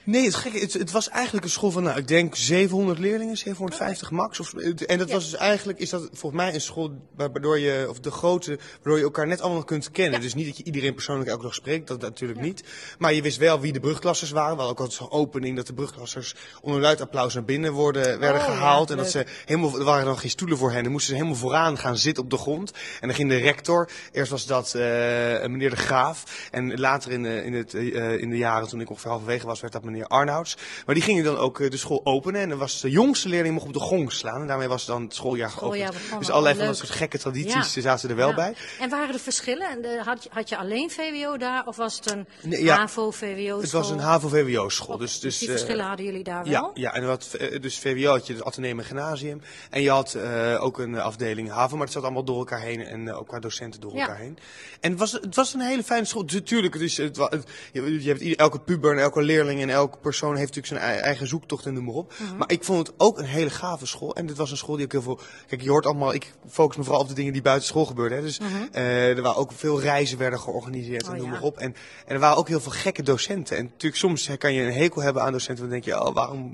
Nee, het, gekke, het, het was eigenlijk een school van, nou, ik denk 700 leerlingen, 750 max. Of, en dat ja. was dus eigenlijk, is dat volgens mij een school waardoor je, of de grote, waardoor je elkaar net allemaal kunt kennen. Ja. Dus niet dat je iedereen persoonlijk elke dag spreekt, dat, dat natuurlijk ja. niet. Maar je wist wel wie de brugklassers waren. Wel ook altijd zo'n opening dat de brugklassers onder luid applaus naar binnen worden, werden Oh, gehaald. en dat ze helemaal, er waren dan geen stoelen voor hen. Dan moesten ze helemaal vooraan gaan zitten op de grond. En dan ging de rector, eerst was dat uh, meneer de Graaf. En later in de, in, het, uh, in de jaren toen ik ongeveer halverwege was, werd dat meneer Arnouds. Maar die gingen dan ook uh, de school openen. En dan was de jongste leerling mocht op de gong slaan. En daarmee was dan het schooljaar geopend. Dus allerlei van dat soort gekke tradities Ja. zaten er wel Ja. bij. En waren er verschillen? En de- had, je, had je alleen VWO daar of was het een Nee, ja. HAVO, VWO? Het was een HAVO-VWO-school. Dus, dus, die eh, verschillen hadden jullie daar wel? Ja, ja en wat, eh, dus VWO had je het Atheneum en Gymnasium. En je had uh, ook een afdeling HAVO, maar het zat allemaal door elkaar heen. En uh, ook qua docenten door elkaar heen. En het was, het was een hele fijne school. Natuurlijk, is, het, je, je hebt elke puber en elke leerling en elke persoon heeft natuurlijk zijn ei- eigen zoektocht en noem maar op. Mhm. Maar ik vond het ook een hele gave school. En dit was een school die ook heel veel... Kijk, je hoort allemaal... Ik focus me vooral op de dingen die buiten school gebeurden. Hè. Dus eh, er waren ook veel reizen werden georganiseerd en Oh, noem ja. maar op. En, en er waren ook heel veel gekke docenten. En natuurlijk soms kan je een hekel hebben aan docenten. Dan denk je, oh, waarom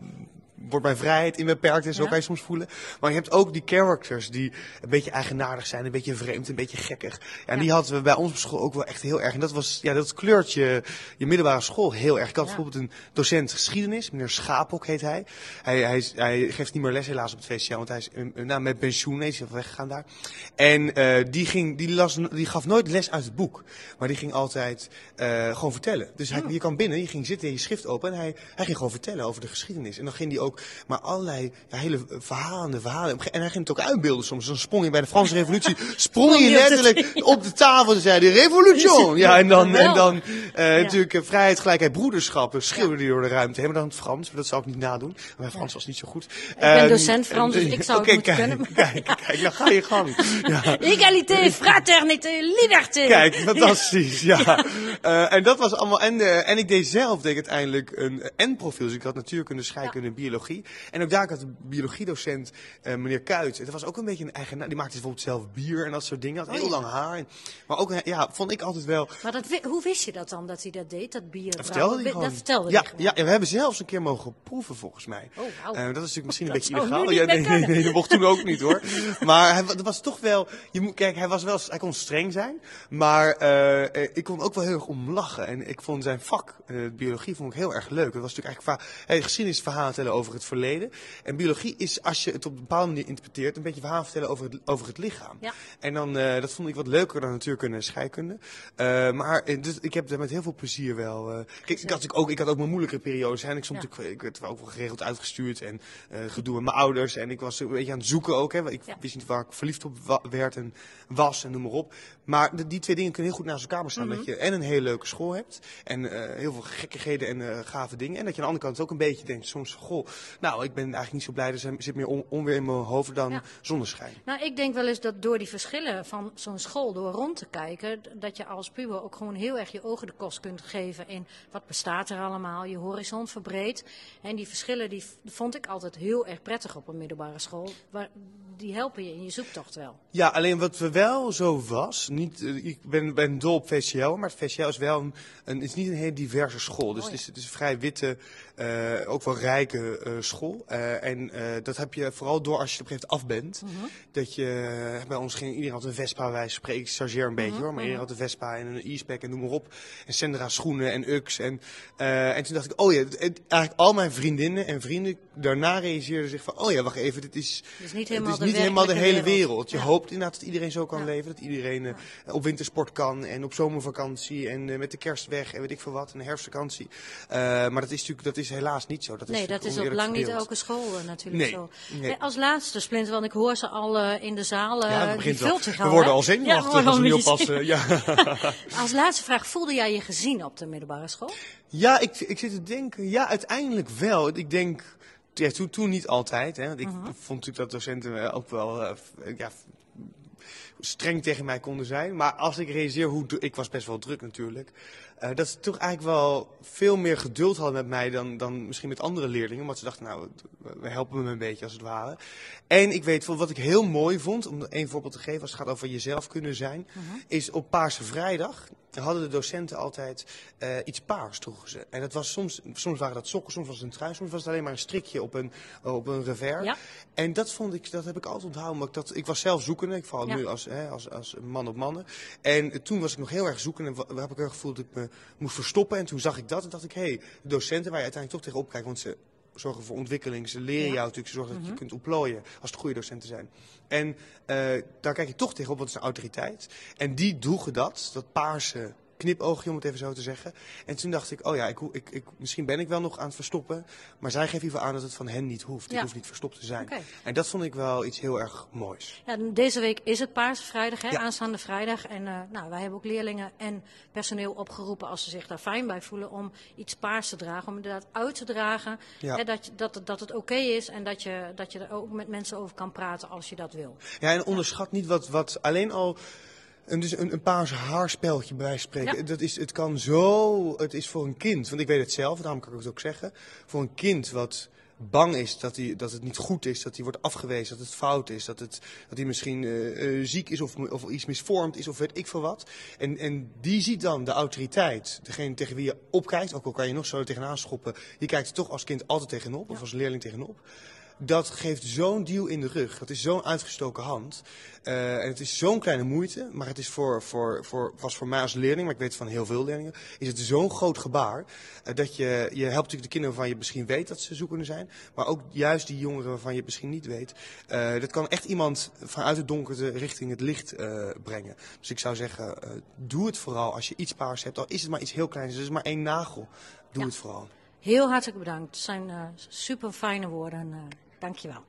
wordt mijn vrijheid inbeperkt en zo Ja. kan je soms voelen. Maar je hebt ook die characters die een beetje eigenaardig zijn, een beetje vreemd, een beetje gekkig. Ja, en die hadden we bij ons op school ook wel echt heel erg. En dat was, ja, dat kleurt je, je middelbare school heel erg. Ik had bijvoorbeeld een docent geschiedenis, meneer Schapok heet hij. Hij, hij, hij geeft niet meer les helaas op het VCL, want hij is eh, nou, met pensioen, hij is weggegaan daar. En eh, die, ging, die, las, die gaf nooit les uit het boek, maar die ging altijd eh, gewoon vertellen. Dus hij, je kwam binnen, je ging zitten, je schrift open en hij, hij ging gewoon vertellen over de geschiedenis. En dan ging hij ook maar allerlei ja, hele verhalende verhalen. En hij ging het ook uitbeelden soms. Dan sprong je bij de Franse revolutie, sprong je de letterlijk op de tafel en zei hij, revolution! Ja, en dan, en dan eh, Ja. natuurlijk eh, vrijheid, gelijkheid, broederschap. Schreeuwde hij door de ruimte. Helemaal dan het Frans, maar dat zou ik niet nadoen. Mijn Frans was niet zo goed. Ik ben docent Frans, dus ik zou het moeten kijk, kunnen. Kijk, kijk, dan ga je gang. Ja. Egalité, fraternité, liberté. Kijk, fantastisch, ja. Eh, en dat was allemaal, en, en ik deed zelf deed ik uiteindelijk een N-profiel. Dus ik had natuurkunde, scheikunde en biologie. En ook daar had de biologiedocent, eh, meneer Kuit. Dat was ook een beetje een eigenaar. Die maakte bijvoorbeeld zelf bier en dat soort dingen. Had heel Oh, ja. lang haar. En- maar ook, ja, vond ik altijd wel... Maar dat, hoe wist je dat dan, dat hij dat deed, dat bier Dat vertelde hij gewoon. Dat vertelde ja, ja, en we hebben zelfs een keer mogen proeven volgens mij. Oh. Eh, dat is natuurlijk misschien een Dat beetje illegaal. Ja, nee, nee, kunnen. nee, dat mocht toen ook niet hoor. Maar hij, dat was toch wel. Je moet, kijk, hij was wel, hij kon streng zijn. Maar eh, ik kon ook wel heel erg om lachen. En ik vond zijn vak, biologie, vond ik heel erg leuk. Het was natuurlijk eigenlijk va- hey, geschiedenisverhaal vertellen over het verleden. En biologie is, als je het op een bepaalde manier interpreteert, een beetje verhaal vertellen over het, over het lichaam. Ja. En dan, eh, dat vond ik wat leuker dan natuurkunde en scheikunde. Eh, maar eh, dus, ik heb er met heel veel plezier wel. kijk, ik had, ook, ik had ook mijn moeilijke periodes. hè, En ik, Ja. natuurlijk, ik werd ook wel geregeld uitgestuurd. En gedoe met mijn ouders. En ik was een beetje aan het zoeken ook. Hè, ik Ja. wist niet waar ik verliefd op werd en was en noem maar op. Maar de- die twee dingen kunnen heel goed naast elkaar bestaan. Mhm. Dat je en een hele leuke school hebt. En heel veel gekkigheden en gave dingen. En dat je aan de andere kant ook een beetje denkt soms. Goh, nou ik ben eigenlijk niet zo blij. Er zit meer on- onweer in mijn hoofd dan Ja. zonneschijn. Nou, ik denk wel eens dat door die verschillen van zo'n school, door rond te kijken, dat je als puber ook gewoon heel erg je ogen de kost kunt geven in wat bestaat er allemaal, je horizon verbreedt. En die verschillen die vond ik altijd heel erg prettig op een middelbare school. Waar, die helpen je in je zoektocht wel. Ja, alleen wat we wel zo was, niet, eh, ik ben, ben dol op VCL, maar het VCL is wel een, een, is niet een hele diverse school. Dus Oh, ja. het, is, het is een vrij witte, eh, ook wel rijke eh, school. En dat heb je vooral door als je op een gegeven moment af bent. Mhm. Dat je, bij ons ging iedereen had een Vespa, wij spreken, ik chargeer een Mhm, beetje hoor, maar iedereen had een Vespa en een e-spec en noem maar op. En Sendra schoenen en Ux. En, en toen dacht ik, oh ja, het- eigenlijk al mijn vriendinnen en vrienden daarna realiseerden zich van, oh ja, wacht even, dit is, Dus niet helemaal is de niet helemaal de hele wereld. wereld. Je Ja. hoopt inderdaad dat iedereen zo kan Ja. leven. Dat iedereen eh, op wintersport kan en op zomervakantie en eh, met de kerst weg en weet ik veel wat. En herfstvakantie. Eh, maar dat is natuurlijk dat is helaas niet zo. Dat Nee, is dat is op lang niet elke school natuurlijk Nee, zo. nee. Als laatste, Splinter, want ik hoor ze al in de zaal. Ja, het begint wel. We al, worden al zenuwachtig als we niet oppassen. Ja. Als laatste vraag, voelde jij je gezien op de middelbare school? Ja, ik, ik zit te denken, ja, uiteindelijk wel. Ik denk, ja, toen, toen niet altijd. Hè, want ik Mhm. vond natuurlijk dat docenten eh, ook wel eh, f- ja, streng tegen mij konden zijn. Maar als ik realiseer hoe, ik was best wel druk natuurlijk. eh, dat ze toch eigenlijk wel veel meer geduld hadden met mij dan, dan misschien met andere leerlingen. Want ze dachten, nou, we helpen me een beetje als het ware. En ik weet wat ik heel mooi vond, om één voorbeeld te geven als het gaat over jezelf kunnen zijn, is op Paarse Vrijdag hadden de docenten altijd eh, iets paars droegen ze. En dat was soms, soms waren dat sokken, soms was het een trui, soms was het alleen maar een strikje op een, op een revers. Ja. En dat vond ik, dat heb ik altijd onthouden. Maar ik, dat, ik was zelf zoekende, ik val Ja. nu als, hè, als, als man op mannen. En toen was ik nog heel erg zoekende en heb ik het gevoel dat ik me moest verstoppen. En toen zag ik dat en dacht ik, hé, hey, de docenten waar je uiteindelijk toch tegenop kijkt, want ze zorgen voor ontwikkeling, ze leren Ja. jou natuurlijk, ze zorgen dat je kunt ontplooien als het goede docenten zijn. En eh, daar kijk je toch tegenop, wat is een autoriteit. En die droegen dat, dat paarse knipoogje, om het even zo te zeggen. En toen dacht ik, oh ja, ik, ik, ik, misschien ben ik wel nog aan het verstoppen. Maar zij geven liever aan dat het van hen niet hoeft. Ik Ja. hoef niet verstopt te zijn. En dat vond ik wel iets heel erg moois. Ja, deze week is het Paarse Vrijdag, hè, Ja. aanstaande vrijdag. En eh, nou, wij hebben ook leerlingen en personeel opgeroepen als ze zich daar fijn bij voelen om iets paars te dragen. Om inderdaad uit te dragen hè, dat, dat, het- dat het oké is en dat je, dat je er ook met mensen over kan praten als je dat wil. Ja, en onderschat niet wat, wat alleen al. Een, dus een, een paars haarspeltje bij wijze van spreken. Ja. Dat is, het kan zo. Het is voor een kind, want ik weet het zelf, daarom kan ik het ook zeggen. Voor een kind wat bang is dat, hij, dat het niet goed is, dat hij wordt afgewezen, dat het fout is, dat, het, dat hij misschien uh, ziek is of, of iets misvormd is of weet ik veel wat. En, en die ziet dan de autoriteit, degene tegen wie je opkijkt, ook al kan je nog zo tegenaan schoppen, je kijkt er toch als kind altijd tegenop of als leerling tegenop dat geeft zo'n duw in de rug. Dat is zo'n uitgestoken hand. Uh, en het is zo'n kleine moeite, maar het is voor, voor, voor, was voor mij als leerling, maar ik weet van heel veel leerlingen, is het zo'n groot gebaar. Uh, dat je, je helpt natuurlijk de kinderen waarvan je misschien weet dat ze zoekende zijn, maar ook juist die jongeren waarvan je misschien niet weet. Uh, dat kan echt iemand vanuit het donkerte richting het licht brengen. Dus ik zou zeggen, doe het vooral als je iets paars hebt, al is het maar iets heel kleins, het is maar één nagel. Doe ja. het vooral. Heel hartelijk bedankt. Het zijn super fijne woorden. Dankjewel.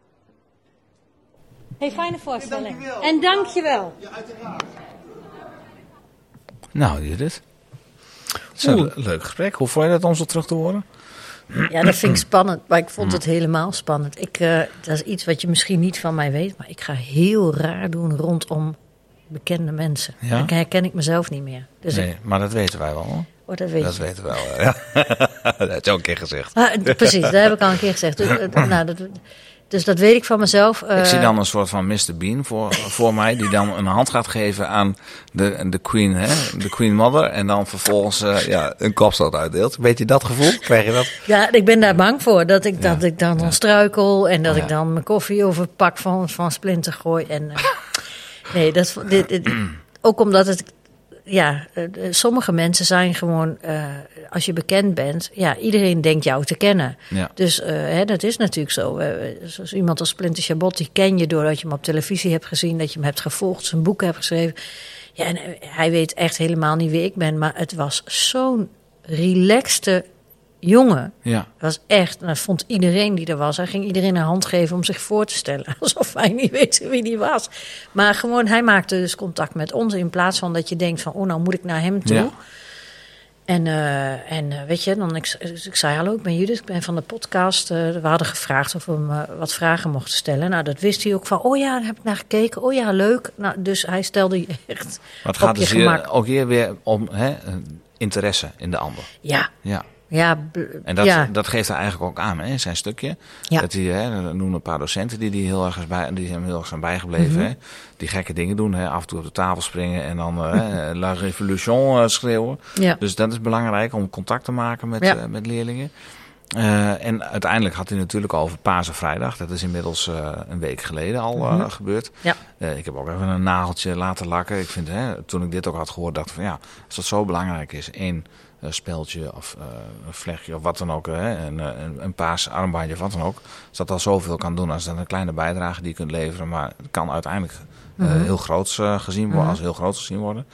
Hey, fijne voorstelling. Hey, en dankjewel. Ja, uiteraard. Nou, Judith. Het is een leuk gesprek. Hoe vond je dat om zo terug te horen? Ja, dat vind ik spannend. Maar ik vond het helemaal spannend. Ik, uh, dat is iets wat je misschien niet van mij weet. Maar ik ga heel raar doen rondom bekende mensen. Ja? Dan herken ik mezelf niet meer. Dus nee, ik, maar dat weten wij wel hoor. Oh, dat weet Dat je. weten we wel. Ja. dat heb je ook een keer gezegd. Ah, precies, dat heb ik al een keer gezegd. Dus, eh, nou, dat, dus dat weet ik van mezelf. Ik Eh, zie dan een soort van Mr. Bean voor, voor mij, die dan een hand gaat geven aan de, de Queen, hè? de Queen Mother. En dan vervolgens eh, ja, een kopstoot uitdeelt. Weet je dat gevoel? Krijg je dat? Ja, ik ben daar bang voor. Dat ik, dat Ja, ik dan ja. struikel en dat Ja. ik dan mijn koffie over pak van, van Splinter gooi. En, eh, nee, dat, dit- ook omdat het. Ja, eh, sommige mensen zijn gewoon, eh, als je bekend bent, ja, iedereen denkt jou te kennen. Ja. Dus eh, hè, dat is natuurlijk zo. Zoals iemand als Splinter Chabot, die ken je doordat je hem op televisie hebt gezien, dat je hem hebt gevolgd, zijn boek hebt geschreven. Ja, en hij weet echt helemaal niet wie ik ben, maar het was zo'n relaxte jongen. Ja. Dat was echt, en dat vond iedereen die er was. Hij ging iedereen een hand geven om zich voor te stellen. Alsof hij niet weet wie die was. Maar gewoon, hij maakte dus contact met ons. In plaats van dat je denkt van, oh nou moet ik naar hem toe. Ja. En, eh, en eh, weet je, dan ik, dus ik zei hallo, ik ben Judith, ik ben van de podcast. Eh, we hadden gevraagd of we hem wat vragen mochten stellen. Nou, dat wist hij ook van, oh ja, daar heb ik naar gekeken. Oh ja, leuk. Nou, dus hij stelde echt Maar het op gaat je dus gemak. hier ook hier weer om hè, interesse in de ander. Ja, Ja. Ja. En dat, ja. dat geeft hij eigenlijk ook aan, hè, in zijn stukje. Ja. Dat hij, hè, noemen een paar docenten die, die, heel erg bij, die hem heel erg zijn bijgebleven. Mhm. hè. Die gekke dingen doen, hè, af en toe op de tafel springen en dan eh, hè, La Révolution eh, schreeuwen. ja. Dus dat is belangrijk om contact te maken met, eh, met leerlingen. Eh, en uiteindelijk had hij natuurlijk over Pasen Vrijdag. Dat is inmiddels eh, een week geleden al eh, Mhm. gebeurd. Ja. Eh, ik heb ook even een nageltje laten lakken. Ik vind, hè, toen ik dit ook had gehoord, dacht ik van ja, als dat zo belangrijk is, één eh, speldje of eh, een vlechtje of wat dan ook, hè, een, eh, een, een paas armbandje of wat dan ook, als dat al zoveel kan doen, als dat een kleine bijdrage die je kunt leveren, maar het kan uiteindelijk Mhm. heel groots eh, gezien worden, Mhm. als heel groot gezien worden.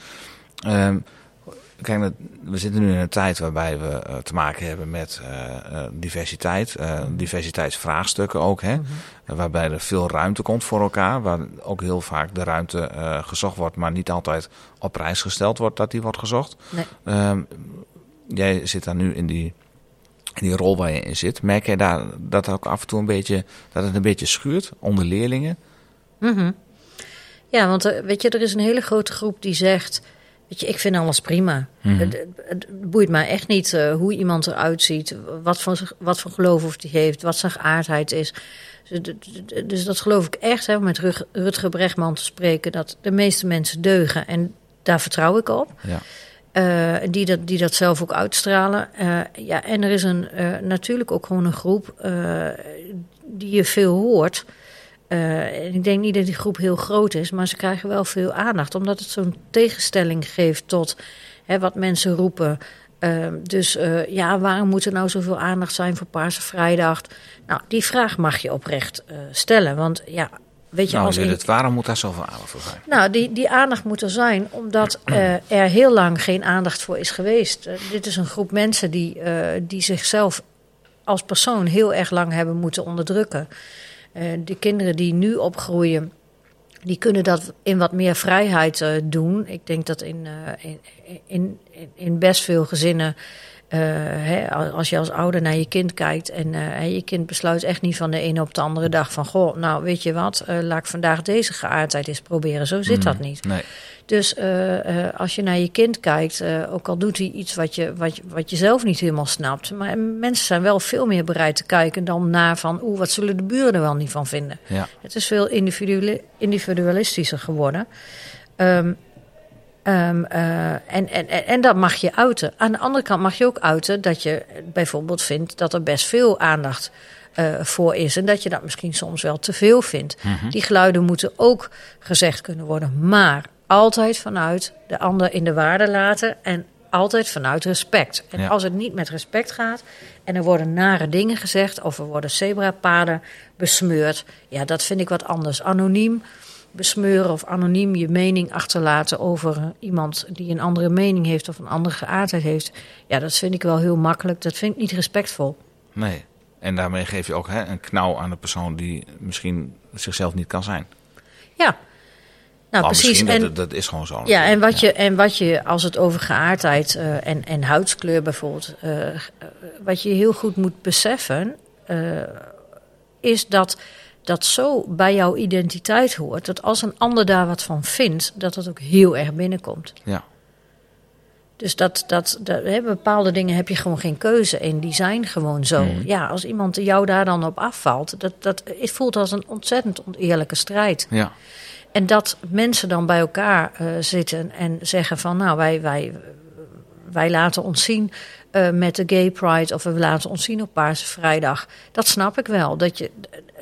Ehm, Kijk, we zitten nu in een tijd waarbij we eh, te maken hebben met eh, eh, diversiteit, eh, diversiteitsvraagstukken ook, hè, waarbij er veel ruimte komt voor elkaar, waar ook heel vaak de ruimte gezocht wordt, maar niet altijd op prijs gesteld wordt dat die wordt gezocht. Nee. Ehm, jij zit daar nu in die, in die rol waar je in zit. Merk jij daar dat ook af en toe een beetje, dat het een beetje schuurt onder leerlingen? Mhm. Ja, want weet je, er is een hele grote groep die zegt... Weet je, ik vind alles prima. Mhm. Het, het- het boeit mij echt niet eh, hoe iemand eruit ziet... Wat voor, wat voor geloof of die heeft, wat zijn geaardheid is. Dus, dus dat geloof ik echt, hè, om met Rug- Rutger Bregman te spreken... dat de meeste mensen deugen. En daar vertrouw ik op. Ja. Eh, die, dat, die dat zelf ook uitstralen. Eh, ja, en er is een, natuurlijk ook gewoon een groep die je veel hoort. Eh, en ik denk niet dat die groep heel groot is, maar ze krijgen wel veel aandacht. Omdat het zo'n tegenstelling geeft tot hè, wat mensen roepen. Eh, dus eh, ja, waarom moet er nou zoveel aandacht zijn voor Paarse Vrijdag? Nou, die vraag mag je oprecht eh, stellen. Want ja, weet je, Nou, als in- Judith, waarom moet daar zoveel aandacht voor zijn? nou, die, die aandacht moet er zijn, omdat er heel lang geen aandacht voor is geweest. Dit is een groep mensen die, die zichzelf als persoon heel erg lang hebben moeten onderdrukken. Eh, de kinderen die nu opgroeien, die kunnen dat in wat meer vrijheid eh, doen. Ik denk dat in, eh, in, in, in best veel gezinnen eh, hè, als je als ouder naar je kind kijkt en uh, je kind besluit echt niet van de ene op de andere dag van goh, nou weet je wat, uh, laat ik vandaag deze geaardheid eens proberen. Zo zit dat niet. Nee. Dus als je naar je kind kijkt, ook al doet hij iets wat je, wat, wat je zelf niet helemaal snapt, maar mensen zijn wel veel meer bereid te kijken dan naar van oeh, wat zullen de buren er wel niet van vinden. Ja. Het is veel individualistischer geworden. Um, Um, uh, en, en, en dat mag je uiten. Aan de andere kant mag je ook uiten dat je bijvoorbeeld vindt dat er best veel aandacht uh, voor is. En dat je dat misschien soms wel te veel vindt. Mm -hmm. Die geluiden moeten ook gezegd kunnen worden. Maar altijd vanuit de ander in de waarde laten. En altijd vanuit respect. En ja. als het niet met respect gaat. en er worden nare dingen gezegd. of er worden zebrapaden besmeurd. ja, dat vind ik wat anders. Anoniem besmeuren of anoniem je mening achterlaten over iemand die een andere mening heeft of een andere geaardheid heeft. Ja, dat vind ik wel heel makkelijk. Dat vind ik niet respectvol. Nee. En daarmee geef je ook hè, een knauw aan de persoon die misschien zichzelf niet kan zijn. Ja. Nou, precies. En, dat, dat is gewoon zo. ja, en wat, Ja. Je, en wat je, als het over geaardheid eh, en, en huidskleur bijvoorbeeld, eh, eh, wat je heel goed moet beseffen, is dat dat zo bij jouw identiteit hoort, dat als een ander daar wat van vindt, dat dat ook heel erg binnenkomt. Ja. Dus dat, dat, dat hè, bepaalde dingen heb je gewoon geen keuze in. Die zijn gewoon zo. Ja, als iemand jou daar dan op afvalt, dat, dat, het voelt als een ontzettend oneerlijke strijd. Ja. En dat mensen dan bij elkaar eh, zitten en zeggen van nou, wij, wij, wij laten ons zien eh, met de Gay Pride of we laten ons zien op Paarse Vrijdag. Dat snap ik wel. Dat je,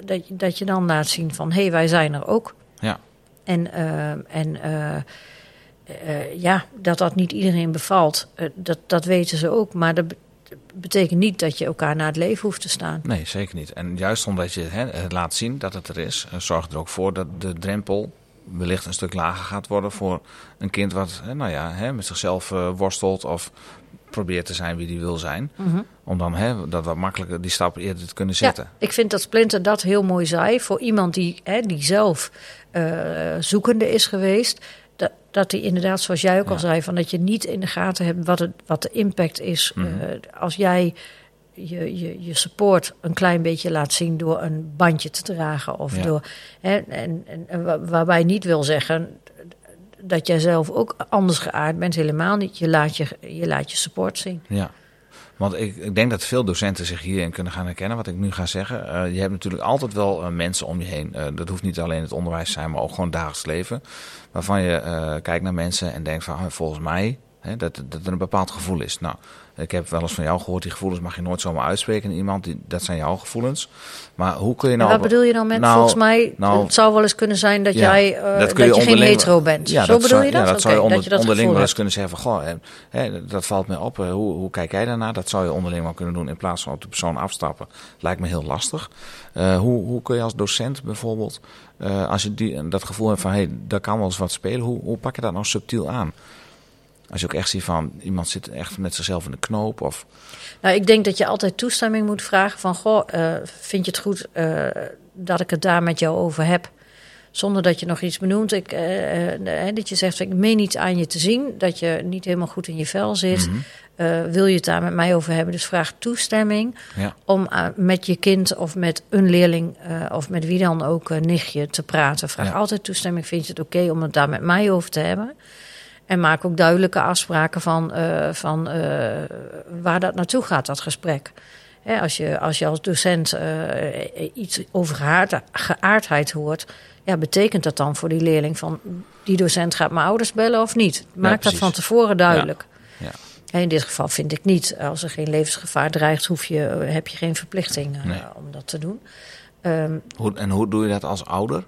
dat, je- dat je dan laat zien van hé, hey, wij zijn er ook. Ja. En, eh, en eh, ja, dat dat niet iedereen bevalt, dat, dat weten ze ook. Maar dat be- betekent niet dat je elkaar naar het leven hoeft te staan. Nee, zeker niet. En juist omdat je hè, het laat zien dat het er is, zorgt er ook voor dat de drempel wellicht een stuk lager gaat worden voor een kind wat hè, nou ja, hè, met zichzelf worstelt of probeert te zijn wie die wil zijn. Om dan hè, dat wat makkelijker die stap eerder te kunnen zetten. Ja, ik vind dat Splinter dat heel mooi zei. Voor iemand die, hè, die zelf eh, zoekende is geweest. Dat, dat hij inderdaad, zoals jij ook al zei, van dat je niet in de gaten hebt wat, het, wat de impact is. Mhm. eh, als jij je, je, je support een klein beetje laat zien door een bandje te dragen. Of Ja. door, hè, en, en, en wa- waarbij niet wil zeggen dat jij zelf ook anders geaard bent. Helemaal niet. Je laat je, je, laat je support zien. Ja. Want ik, ik denk dat veel docenten zich hierin kunnen gaan herkennen, wat ik nu ga zeggen. Eh, je hebt natuurlijk altijd wel eh, mensen om je heen. Eh, dat hoeft niet alleen het onderwijs zijn, maar ook gewoon dagelijks leven. Waarvan je kijkt naar mensen en denkt van, ah, volgens mij, hè, dat, dat er een bepaald gevoel is. Nou, ik heb wel eens van jou gehoord, die gevoelens mag je nooit zomaar uitspreken in iemand. Die, dat zijn jouw gevoelens. Maar hoe kun je nou... En wat bedoel je dan met, Nou, volgens mij, nou- het zou wel eens kunnen zijn dat Ja, jij eh, dat, je, geen hetero bent. Ja, Zo bedoel zou, je dat? Ja, dat zou je onder, dat je dat onderling wel eens kunnen zeggen van, goh, hè, hè, dat valt me op. eh, Hoe, hoe kijk jij daarnaar? Dat zou je onderling wel kunnen doen in plaats van op de persoon afstappen. Lijkt me heel lastig. Eh, hoe, hoe kun je als docent bijvoorbeeld, als je die, dat gevoel hebt van, hé, hey, daar kan wel eens wat spelen. Hoe, hoe pak je dat nou subtiel aan? Als je ook echt ziet van, iemand zit echt met zichzelf in de knoop of... Nou, ik denk dat je altijd toestemming moet vragen van... Goh, eh, vind je het goed eh, dat ik het daar met jou over heb? Zonder dat je nog iets benoemt. Ik, eh, dat je zegt, ik meen niet aan je te zien. Dat je niet helemaal goed in je vel zit. Mhm. Wil je het daar met mij over hebben? Dus vraag toestemming Ja, om met je kind of met een leerling... of met wie dan ook, nichtje, te praten. Vraag Ja. altijd toestemming. Vind je het oké om het daar met mij over te hebben? En maak ook duidelijke afspraken van, eh, van eh, waar dat naartoe gaat, dat gesprek. Hè, als, je, als je als docent eh, iets over geaard- geaardheid hoort, ja, betekent dat dan voor die leerling van die docent gaat mijn ouders bellen of niet? Maak dat van tevoren duidelijk. ja. En in dit geval vind ik niet, als er geen levensgevaar dreigt, hoef je, heb je geen verplichting Nee. om dat te doen. Ehm, Hoe, en hoe doe je dat als ouder?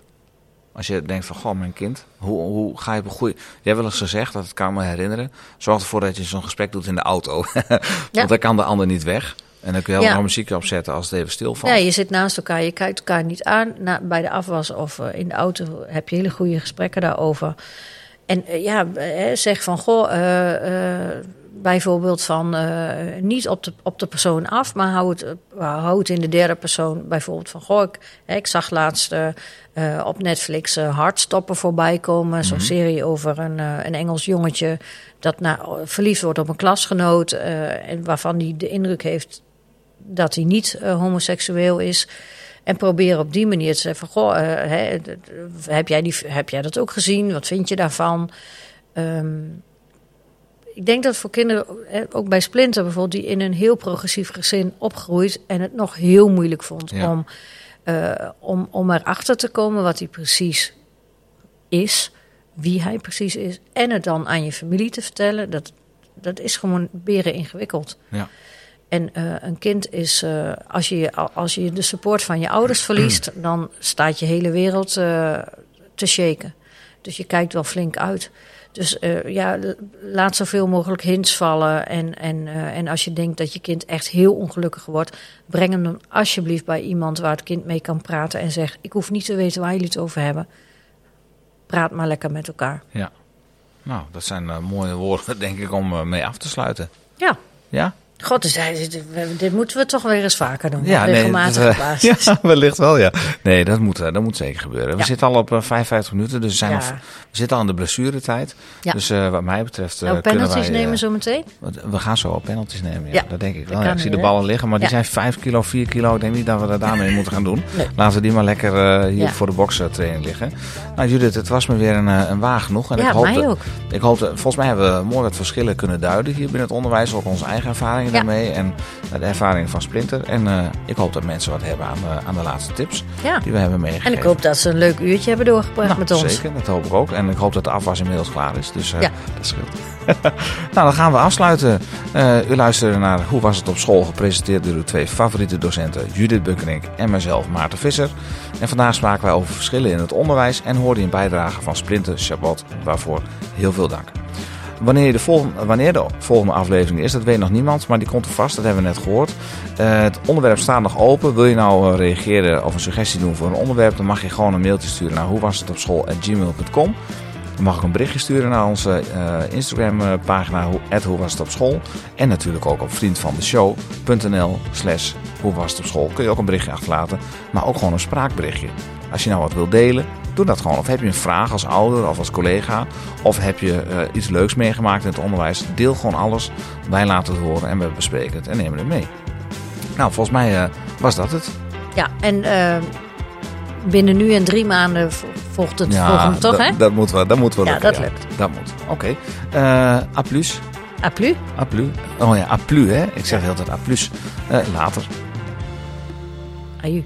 Als je denkt van, goh, mijn kind, hoe, hoe ga je op een goede... Je hebt wel eens gezegd, dat kan ik me herinneren... zorg ervoor dat je zo'n gesprek doet in de auto. Want dan kan de ander niet weg. En dan kun je wel Ja. muziek opzetten als het even stilvalt. Ja, je zit naast elkaar, je kijkt elkaar niet aan. Na, bij de afwas of eh, in de auto heb je hele goede gesprekken daarover. En eh, ja, eh, zeg van, goh, bijvoorbeeld van eh, niet op de, op de persoon af, maar hou het, hou het in de derde persoon. Bijvoorbeeld van, goh, ik, hè, ik zag laatst eh, eh, op Netflix uh, Hartstoppen voorbij komen. Zo'n Mhm. serie over een, eh, een Engels jongetje dat nou, verliefd wordt op een klasgenoot. eh, en waarvan hij de indruk heeft dat hij niet eh, homoseksueel is. En proberen op die manier te zeggen van, goh, eh, hè, heb, jij die, heb jij dat ook gezien? Wat vind je daarvan? Ehm, ik denk dat voor kinderen, eh, ook bij Splinter bijvoorbeeld, die in een heel progressief gezin opgroeit en het nog heel moeilijk vond Ja. om, eh, om, om erachter te komen wat hij precies is, wie hij precies is, en het dan aan je familie te vertellen, dat, dat is gewoon beren ingewikkeld. Ja. En eh, een kind is, als, je, als je de support van je ouders verliest, dan staat je hele wereld te shaken. Dus je kijkt wel flink uit. Dus eh, ja, laat zoveel mogelijk hints vallen. En, en, eh, en als je denkt dat je kind echt heel ongelukkig wordt, breng hem dan alsjeblieft bij iemand waar het kind mee kan praten. En zeg: Ik hoef niet te weten waar jullie het over hebben. Praat maar lekker met elkaar. Nou, dat zijn eh, mooie woorden, denk ik, om mee af te sluiten. Ja. Ja? God, dus dit, dit moeten we toch weer eens vaker doen. Ja, nee, dat, eh, basis. ja, wellicht wel, ja. Nee, dat moet, eh, dat moet zeker gebeuren. We zitten al op eh, 55 minuten, dus we, zijn Ja. nog, we zitten al in de blessuretijd. Dus eh, wat mij betreft eh, Nou, kunnen penalties wij... eh, nemen zo meteen. We gaan zo op penalties nemen, ja. Dat denk ik wel. Ik zie de ballen liggen, maar die zijn 5 kilo, 4 kilo. Ik denk niet dat we dat daarmee moeten gaan doen. Nee. Laten we die maar lekker eh, hier voor de bokstraining liggen. Nou Judith, het was me weer een, eh, een waar genoeg. En ja, ik hoop mij dat- ook. Ik hoop dat, volgens mij hebben we mooi wat verschillen kunnen duiden hier binnen het onderwijs. Ook onze eigen ervaringen Ja. daarmee en eh, de ervaringen van Splinter. En eh, ik hoop dat mensen wat hebben aan, de- aan de laatste tips Ja. die we hebben meegegeven. En ik hoop dat ze een leuk uurtje hebben doorgebracht Nou, met ons. Zeker, dat hoop ik ook. En ik hoop dat de afwas inmiddels klaar is. Dus eh, Ja. dat scheelt. nou, dan gaan we afsluiten. Eh, u luisterde naar Hoe was het op school? Gepresenteerd door uw twee favoriete docenten Judith Bunkerink en mezelf Maarten Visser. En vandaag spraken wij over verschillen in het onderwijs en hoorde je een bijdrage van Splinter Chabot. Waarvoor heel veel dank. Wanneer, de volgende, wanneer de volgende aflevering is, dat weet nog niemand, maar die komt er vast, dat hebben we net gehoord. Eh, het onderwerp staat nog open. Wil je nou eh, reageren of een suggestie doen voor een onderwerp, dan mag je gewoon een mailtje sturen naar hoe het op school@gmail.com. Mag ik een berichtje sturen naar onze eh, Instagram eh, pagina hoe, was het op school. En natuurlijk ook op vriendvandeshow.nl slash hoe was het op school. Kun je ook een berichtje achterlaten, maar ook gewoon een spraakberichtje. Als je nou wat wilt delen, doe dat gewoon. Of heb je een vraag als ouder of als collega. Of heb je eh, iets leuks meegemaakt in het onderwijs. Deel gewoon alles. Wij laten het horen en we bespreken het en nemen het mee. Nou, volgens mij was dat het. Ja, en binnen nu en drie maanden vo- volgt het Ja, volgende toch, hè? Dat moet wel. Dat moet wel Ja, lukken, dat lukt. Dat moet. Oké. Eh A plus. A plus. A plus. Oh ja, A plus hè. Ik zeg de hele tijd A plus. Eh, later. Aju.